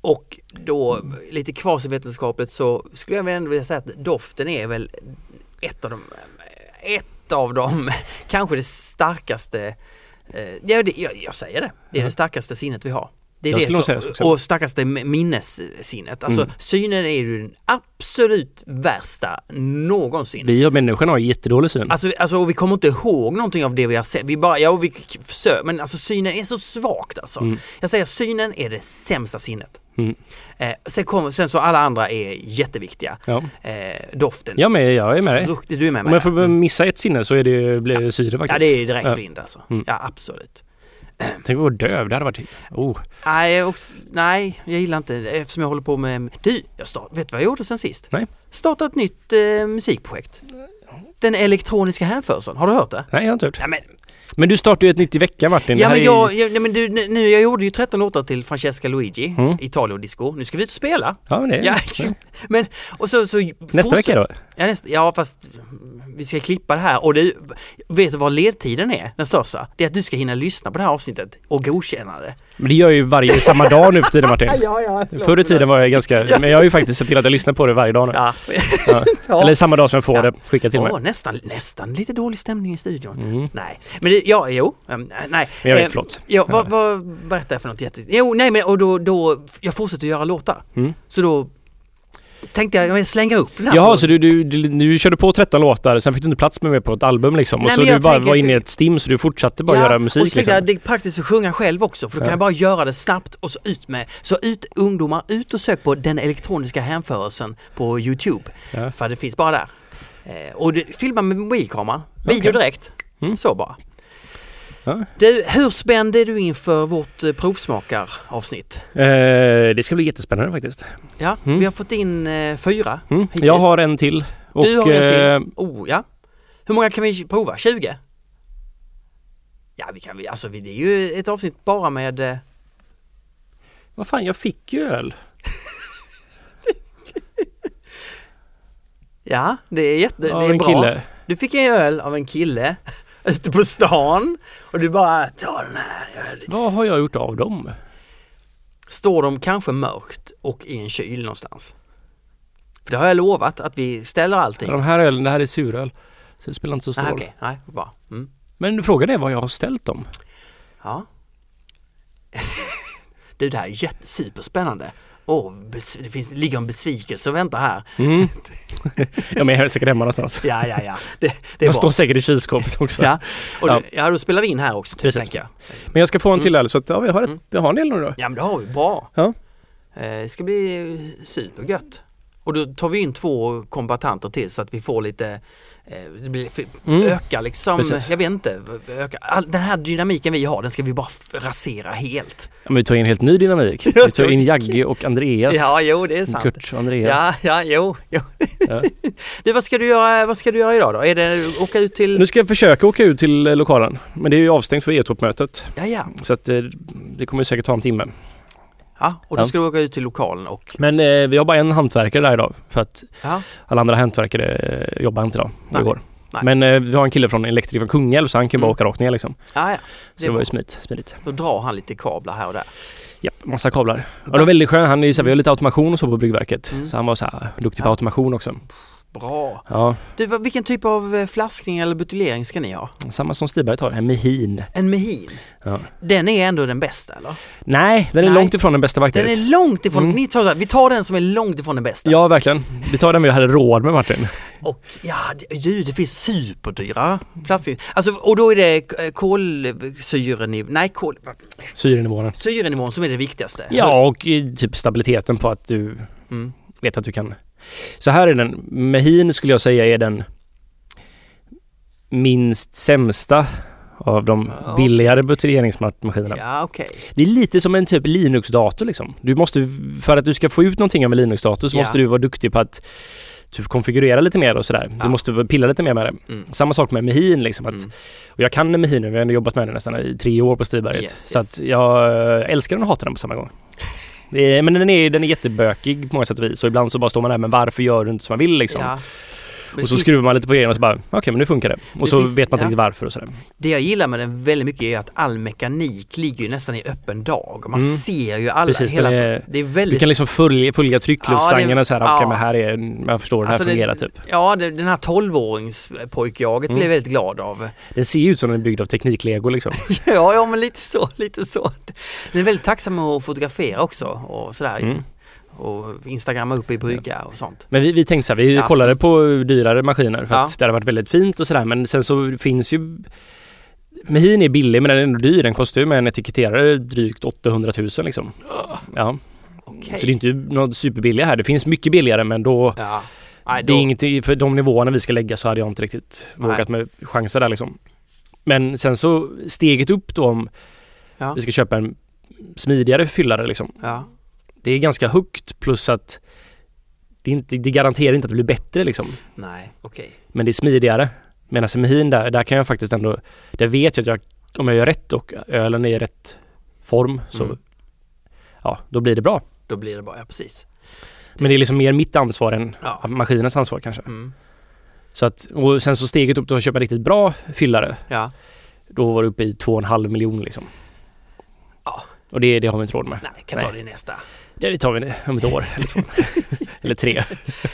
och då lite kvasivetenskapligt så skulle jag ändå vilja säga att doften är väl ett av de, ett av de, kanske det starkaste, eh, ja, det, jag, jag säger det, det är Ja. det starkaste sinnet vi har. Det är Jag det som, säga och starkaste minnessinnet. Alltså Mm. synen är ju den absolut värsta någonsin. Vi och människorna har jättedålig syn. Alltså, alltså och vi kommer inte ihåg någonting av det vi har sett. Vi bara, ja vi försöker, men alltså synen är så svagt alltså. Mm. Jag säger synen är det sämsta sinnet. Mm. Eh, sen, kommer, sen så alla andra är jätteviktiga. Ja. Eh, doften. Ja, men jag är med dig. Du är med Om mig jag där. får missa ett sinne så är det, blir det syre faktiskt. Ja det är direkt Ja. blind alltså. Mm. Ja absolut. Tänk att vara döv, det hade varit... Oh. Nej, och, nej, jag gillar inte det eftersom jag håller på med... Du, jag start, vet du vad jag gjorde sen sist? Nej. Starta ett nytt eh, musikprojekt. Den elektroniska hänförseln, har du hört det? Nej, jag har inte hört. Ja, men Men du startar ju ett nytt i veckan Martin. Det Ja men är jag, ju... jag, nej, men du, nu, jag gjorde ju 13 låtar till Francesca Luigi, Mm. Italio Disco. Nu ska vi ut och spela. Ja, men det... Ja, men och så, så Nästa vecka då? Ja, nästa, ja fast vi ska klippa det här och du, vet du vad ledtiden är? Den största? Det är att du ska hinna lyssna på det här avsnittet och godkänna det. Men det gör jag ju varje, samma dag nu för tiden Martin. Ja, ja. Förr i tiden var jag ganska... Men jag har ju faktiskt sett till att jag lyssnar på det varje dag nu. Ja. Ja. Ja. Eller samma dag som jag får Ja. det skickat till mig. Åh, nästan, nästan lite dålig stämning i studion. Mm. Nej, men det, ja, jo, um, nej. Men jag vet, Eh, förlåt. Ja, vad, vad berättar jag för något jätte... Jo, nej men och då, då, jag fortsätter göra låtar. Mm. Så då tänkte jag, jag slänga upp den här. Jaha, så du, du, du, du körde på 13 låtar, sen fick du inte plats med mig på ett album liksom. Och Nej, så men du bara var inne i ett stim så du fortsatte bara Ja, göra musik och så liksom. jag, det är praktiskt att sjunga själv också för då kan Ja. jag bara göra det snabbt och så ut med. Så ut ungdomar, ut och sök på den elektroniska hänförelsen på Youtube. Ja. För det finns bara där. Eh, och filma med mobilkamera, video Okej. direkt. Mm. Så bara. Ja. Du, hur spänd är du inför vårt eh, provsmakaravsnitt? Eh, det ska bli jättespännande faktiskt. Ja, Mm. vi har fått in eh, fyra. Mm. Jag har en till. Och, du har en eh, till. Oh, ja. Hur många kan vi prova? 20? Ja, vi kan, alltså det är ju ett avsnitt bara med eh, vad fan, jag fick ju öl. Ja, det är jätte, av det är en bra. kille. Du fick en öl av en kille ute på stan och du bara ta den här. Vad har jag gjort av dem? Står de kanske mörkt och i en kyl någonstans? För det har jag lovat att vi ställer allting. De här ölen, det här är suröl. Så det spelar inte så stor Ah, roll. Okej, nej, bra. Mm. Men frågan är vad jag har ställt dem. Ja. du, det här är jätte, superspännande. Åh, det finns, ligger en besvikelse och väntar här. Mm. De är säkert hemma någonstans. Ja, ja, ja. Det, det är står säkert i kylskåpet också. Ja, och Ja. ja. ja, då spelar vi in här också, Precis. tänker jag. Men jag ska få en till öl så att, ja, vi, har ett, Mm. vi har en del nu då. Ja, men det har vi. Bra. Ja. Eh, Det ska bli supergött. Och då tar vi in två kombatanter till så att vi får lite eh, det blir, Mm. öka liksom, Precis. jag vet inte, öka, all, den här dynamiken vi har den ska vi bara rasera helt. Ja, men vi tar in helt ny dynamik. Vi tar in Jagge och Andreas. Ja, jo det är sant. Kurt och Andreas. Ja, ja, jo, jo. Ja. Du, vad ska du göra, vad ska du göra idag då? Är det åka ut till... Nu ska jag försöka åka ut till eh, lokalen. Men det är ju avstängt för E-toppmötet. Ja, ja. Så att eh, det kommer säkert ta en timme. Ja och då Ja. ska du åka ut till lokalen och... Men eh, vi har bara en hantverkare där idag. För att Ja, alla andra hantverkare eh, jobbar inte idag. Nej. Det går. Nej. Men eh, vi har en kille från Elektriker från Kungälv så han kan ju bara Mm. åka rakt ner liksom. ja. ja. Så Det det var ju smidigt. smidigt. Då drar han lite kablar här och där. Japp, massa kablar. Och det var väldigt skönt. Han är ju så här, vi har lite automation och så på bryggverket. Mm. Så han var så här duktig på Ja. automation också. Bra. Ja, Du, vilken typ av eh, flaskning eller buteljering ska ni ha? samma som Stiberg har, en Mehin. En Mehin. Ja. Den är ändå den bästa eller? Nej, den är Nej. långt ifrån den bästa Den faktiskt. är långt ifrån, Mm. ni tar här, vi tar den som är långt ifrån den bästa. Ja, verkligen. Vi tar den vi hade råd med Martin. Och ja, ju, det finns superdyra flaskor. Alltså, och då är det eh, kolsyrenivå, nej kol, Syrenivåerna. syrenivån som är det viktigaste. Ja, och eh, typ stabiliteten på att du Mm. vet att du kan. Så här är den. Mehin skulle jag säga är den minst sämsta av de Ja. billigare buteljeringsmaskinerna. Ja, okej. Det är lite som en typ Linux-dator liksom. Du måste, för att du ska få ut någonting av en Linux-dator så Ja. måste du vara duktig på att typ konfigurera lite mer och sådär. Ja. Du måste pilla lite mer med det. Mm. Samma sak med Mehin liksom. Att, Mm. Och jag kan Mehin nu, vi har ändå jobbat med den nästan i tre år på Stiberget. Yes, så yes. att jag eh, älskar den och hatar den på samma gång. Är, men den är, den är jättebökig på många sätt och vis. Och ibland så bara står man där, men varför gör du inte som man vill liksom? Ja. Men och så det skruvar man lite på grejerna och så bara, okej men nu funkar det. Och Det så finns- vet man inte ja. riktigt varför och sådär. Det jag gillar med den väldigt mycket är att all mekanik ligger ju nästan i öppen dag. Man Mm. ser ju alla, Precis, hela, den är- det är väldigt... Du kan liksom följa, följa tryckluftstangen Ja, det- och så här, ja. okej men här är, jag förstår, det här Alltså, det- fungerar typ. Ja, det, den här 12-åringspojkjaget Mm. blev jag väldigt glad av. Den ser ju ut som den är byggd av tekniklego liksom. Ja, ja men lite så, lite så. Den är väldigt tacksam att fotografera också och sådär. Mm. Och instagramma upp i brygga och sånt. Men vi, vi tänkte så här, vi Ja. kollade på dyrare maskiner för Ja. att det hade varit väldigt fint och sådär men sen så finns ju Mehin är billig men den är ändå dyr. Den kostar ju med en etiketterare drygt 800 000 liksom. Ja. Okej. Så det är inte något superbilliga här. Det finns mycket billigare men då Ja. Nej, Det är ingenting, för de nivåerna vi ska lägga så hade jag inte riktigt Nej. vågat med chanser där liksom. Men sen så steget upp då om Ja. vi ska köpa en smidigare fyllare liksom. Ja. Det är ganska högt plus att det, inte, det garanterar inte att det blir bättre liksom. Nej, okej. Men det är smidigare. Medan Mehin där, där kan jag faktiskt ändå, där vet jag att jag, om jag gör rätt och ölen är i rätt form så Mm. ja, då blir det bra. Då blir det bra, ja precis. Men det är liksom mer mitt ansvar än Ja. maskinens ansvar kanske. Mm. Så att, och sen så steget upp till att köpa riktigt bra fyllare Ja. Då var det uppe i 2,5 miljoner liksom. Ja. Och det, det har vi inte råd med. Nej, kan ta Nej. det i nästa. Det tar vi om ett år eller två. eller tre.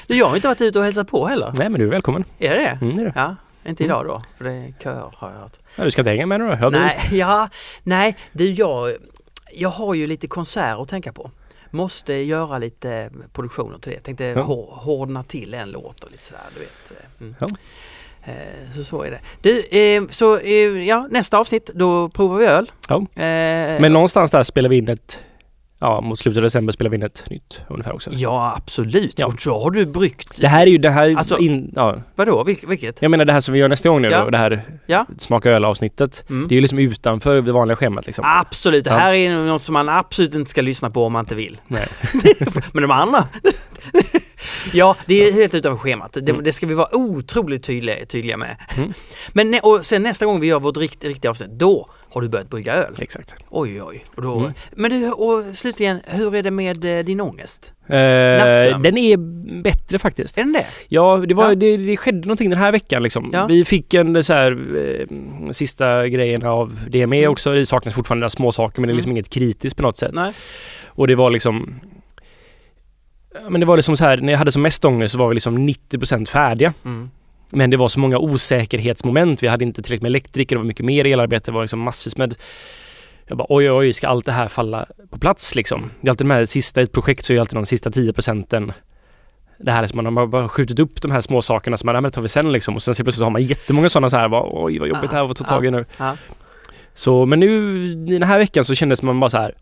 Du, jag har inte varit ute och hälsat på heller. Nej men du är välkommen. Är det det? Mm, det är det. Ja, inte Mm. idag då, för det är köer har jag hört. Ja, du ska inte hänga med nu då? Ja, du- Nej, ja, nej, du jag, jag har ju lite konserter att tänka på. Måste göra lite produktioner till det. Tänkte Ja. hår- hårdna till en låt och lite sådär, du vet. Mm. Ja. Eh, Så så är det. Du, eh, så eh, ja, nästa avsnitt då provar vi öl. Ja. Eh, Men någonstans där spelar vi in ett Ja, mot slutet av december spelar vi in ett nytt ungefär också. Ja, absolut. Ja. Och då har du bryggt. Det här är ju det här Alltså- in, ja. Vadå, Vil- vilket? Jag menar det här som vi gör nästa gång nu Ja. då, det här Ja. smaka öl avsnittet. Mm. Det är ju liksom utanför det vanliga schemat liksom. Absolut, det Ja. här är något som man absolut inte ska lyssna på om man inte vill. Nej. Men de andra? ja, det är helt utanför schemat. Det, Mm. det ska vi vara otroligt tydliga, tydliga med. Mm. Men och sen nästa gång vi gör vårt rikt, riktiga avsnitt, då har du börjat brygga öl. Exakt. Oj, oj. Och då, Mm. Men du, och slutligen, hur är det med eh, din ångest? Eh, den är bättre faktiskt. Är den det? Ja, det, var, Ja. Det, det skedde någonting den här veckan liksom. Ja. Vi fick en så här, eh, sista grejen av DME Mm. också. Det saknas fortfarande några små saker men det är liksom Mm. inget kritiskt på något sätt. Nej. Och det var liksom Ja, Men det var liksom så här, när jag hade som mest ångest så var vi liksom 90% färdiga. Mm. Men det var så många osäkerhetsmoment. Vi hade inte tillräckligt med elektriker, det var mycket mer elarbete, det var liksom massvis med jag bara oj, oj, ska allt det här falla på plats liksom? Det är alltid de här sista, i ett projekt så är det alltid de sista 10 procenten det här som man har bara skjutit upp de här små sakerna som man, men tar vi sen liksom. Och sen så plötsligt har man jättemånga sådana så här, bara, oj vad jobbigt det här var att ta tag i nu. Så, men nu i den här veckan så kändes man bara så här,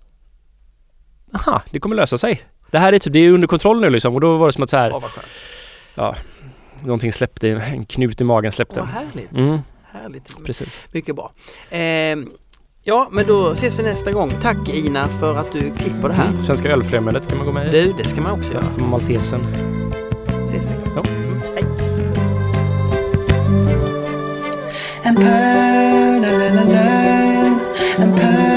aha, det kommer lösa sig. Det här är typ, det är under kontroll nu liksom. Och då var det som att så här, Åh, vad skönt. någonting släppte, en knut i magen släppte. Vad härligt. Mm, härligt. precis. Mycket bra. Ehm, ja, men då ses vi nästa gång. Tack Ina för att du klipper det här. Mm. Svenska ölfrämjandet kan man gå med i. Du, det ska man också göra. För Maltesen. Ses vi. Ja. Mm, hej. and pearl, la la la la, and pearl.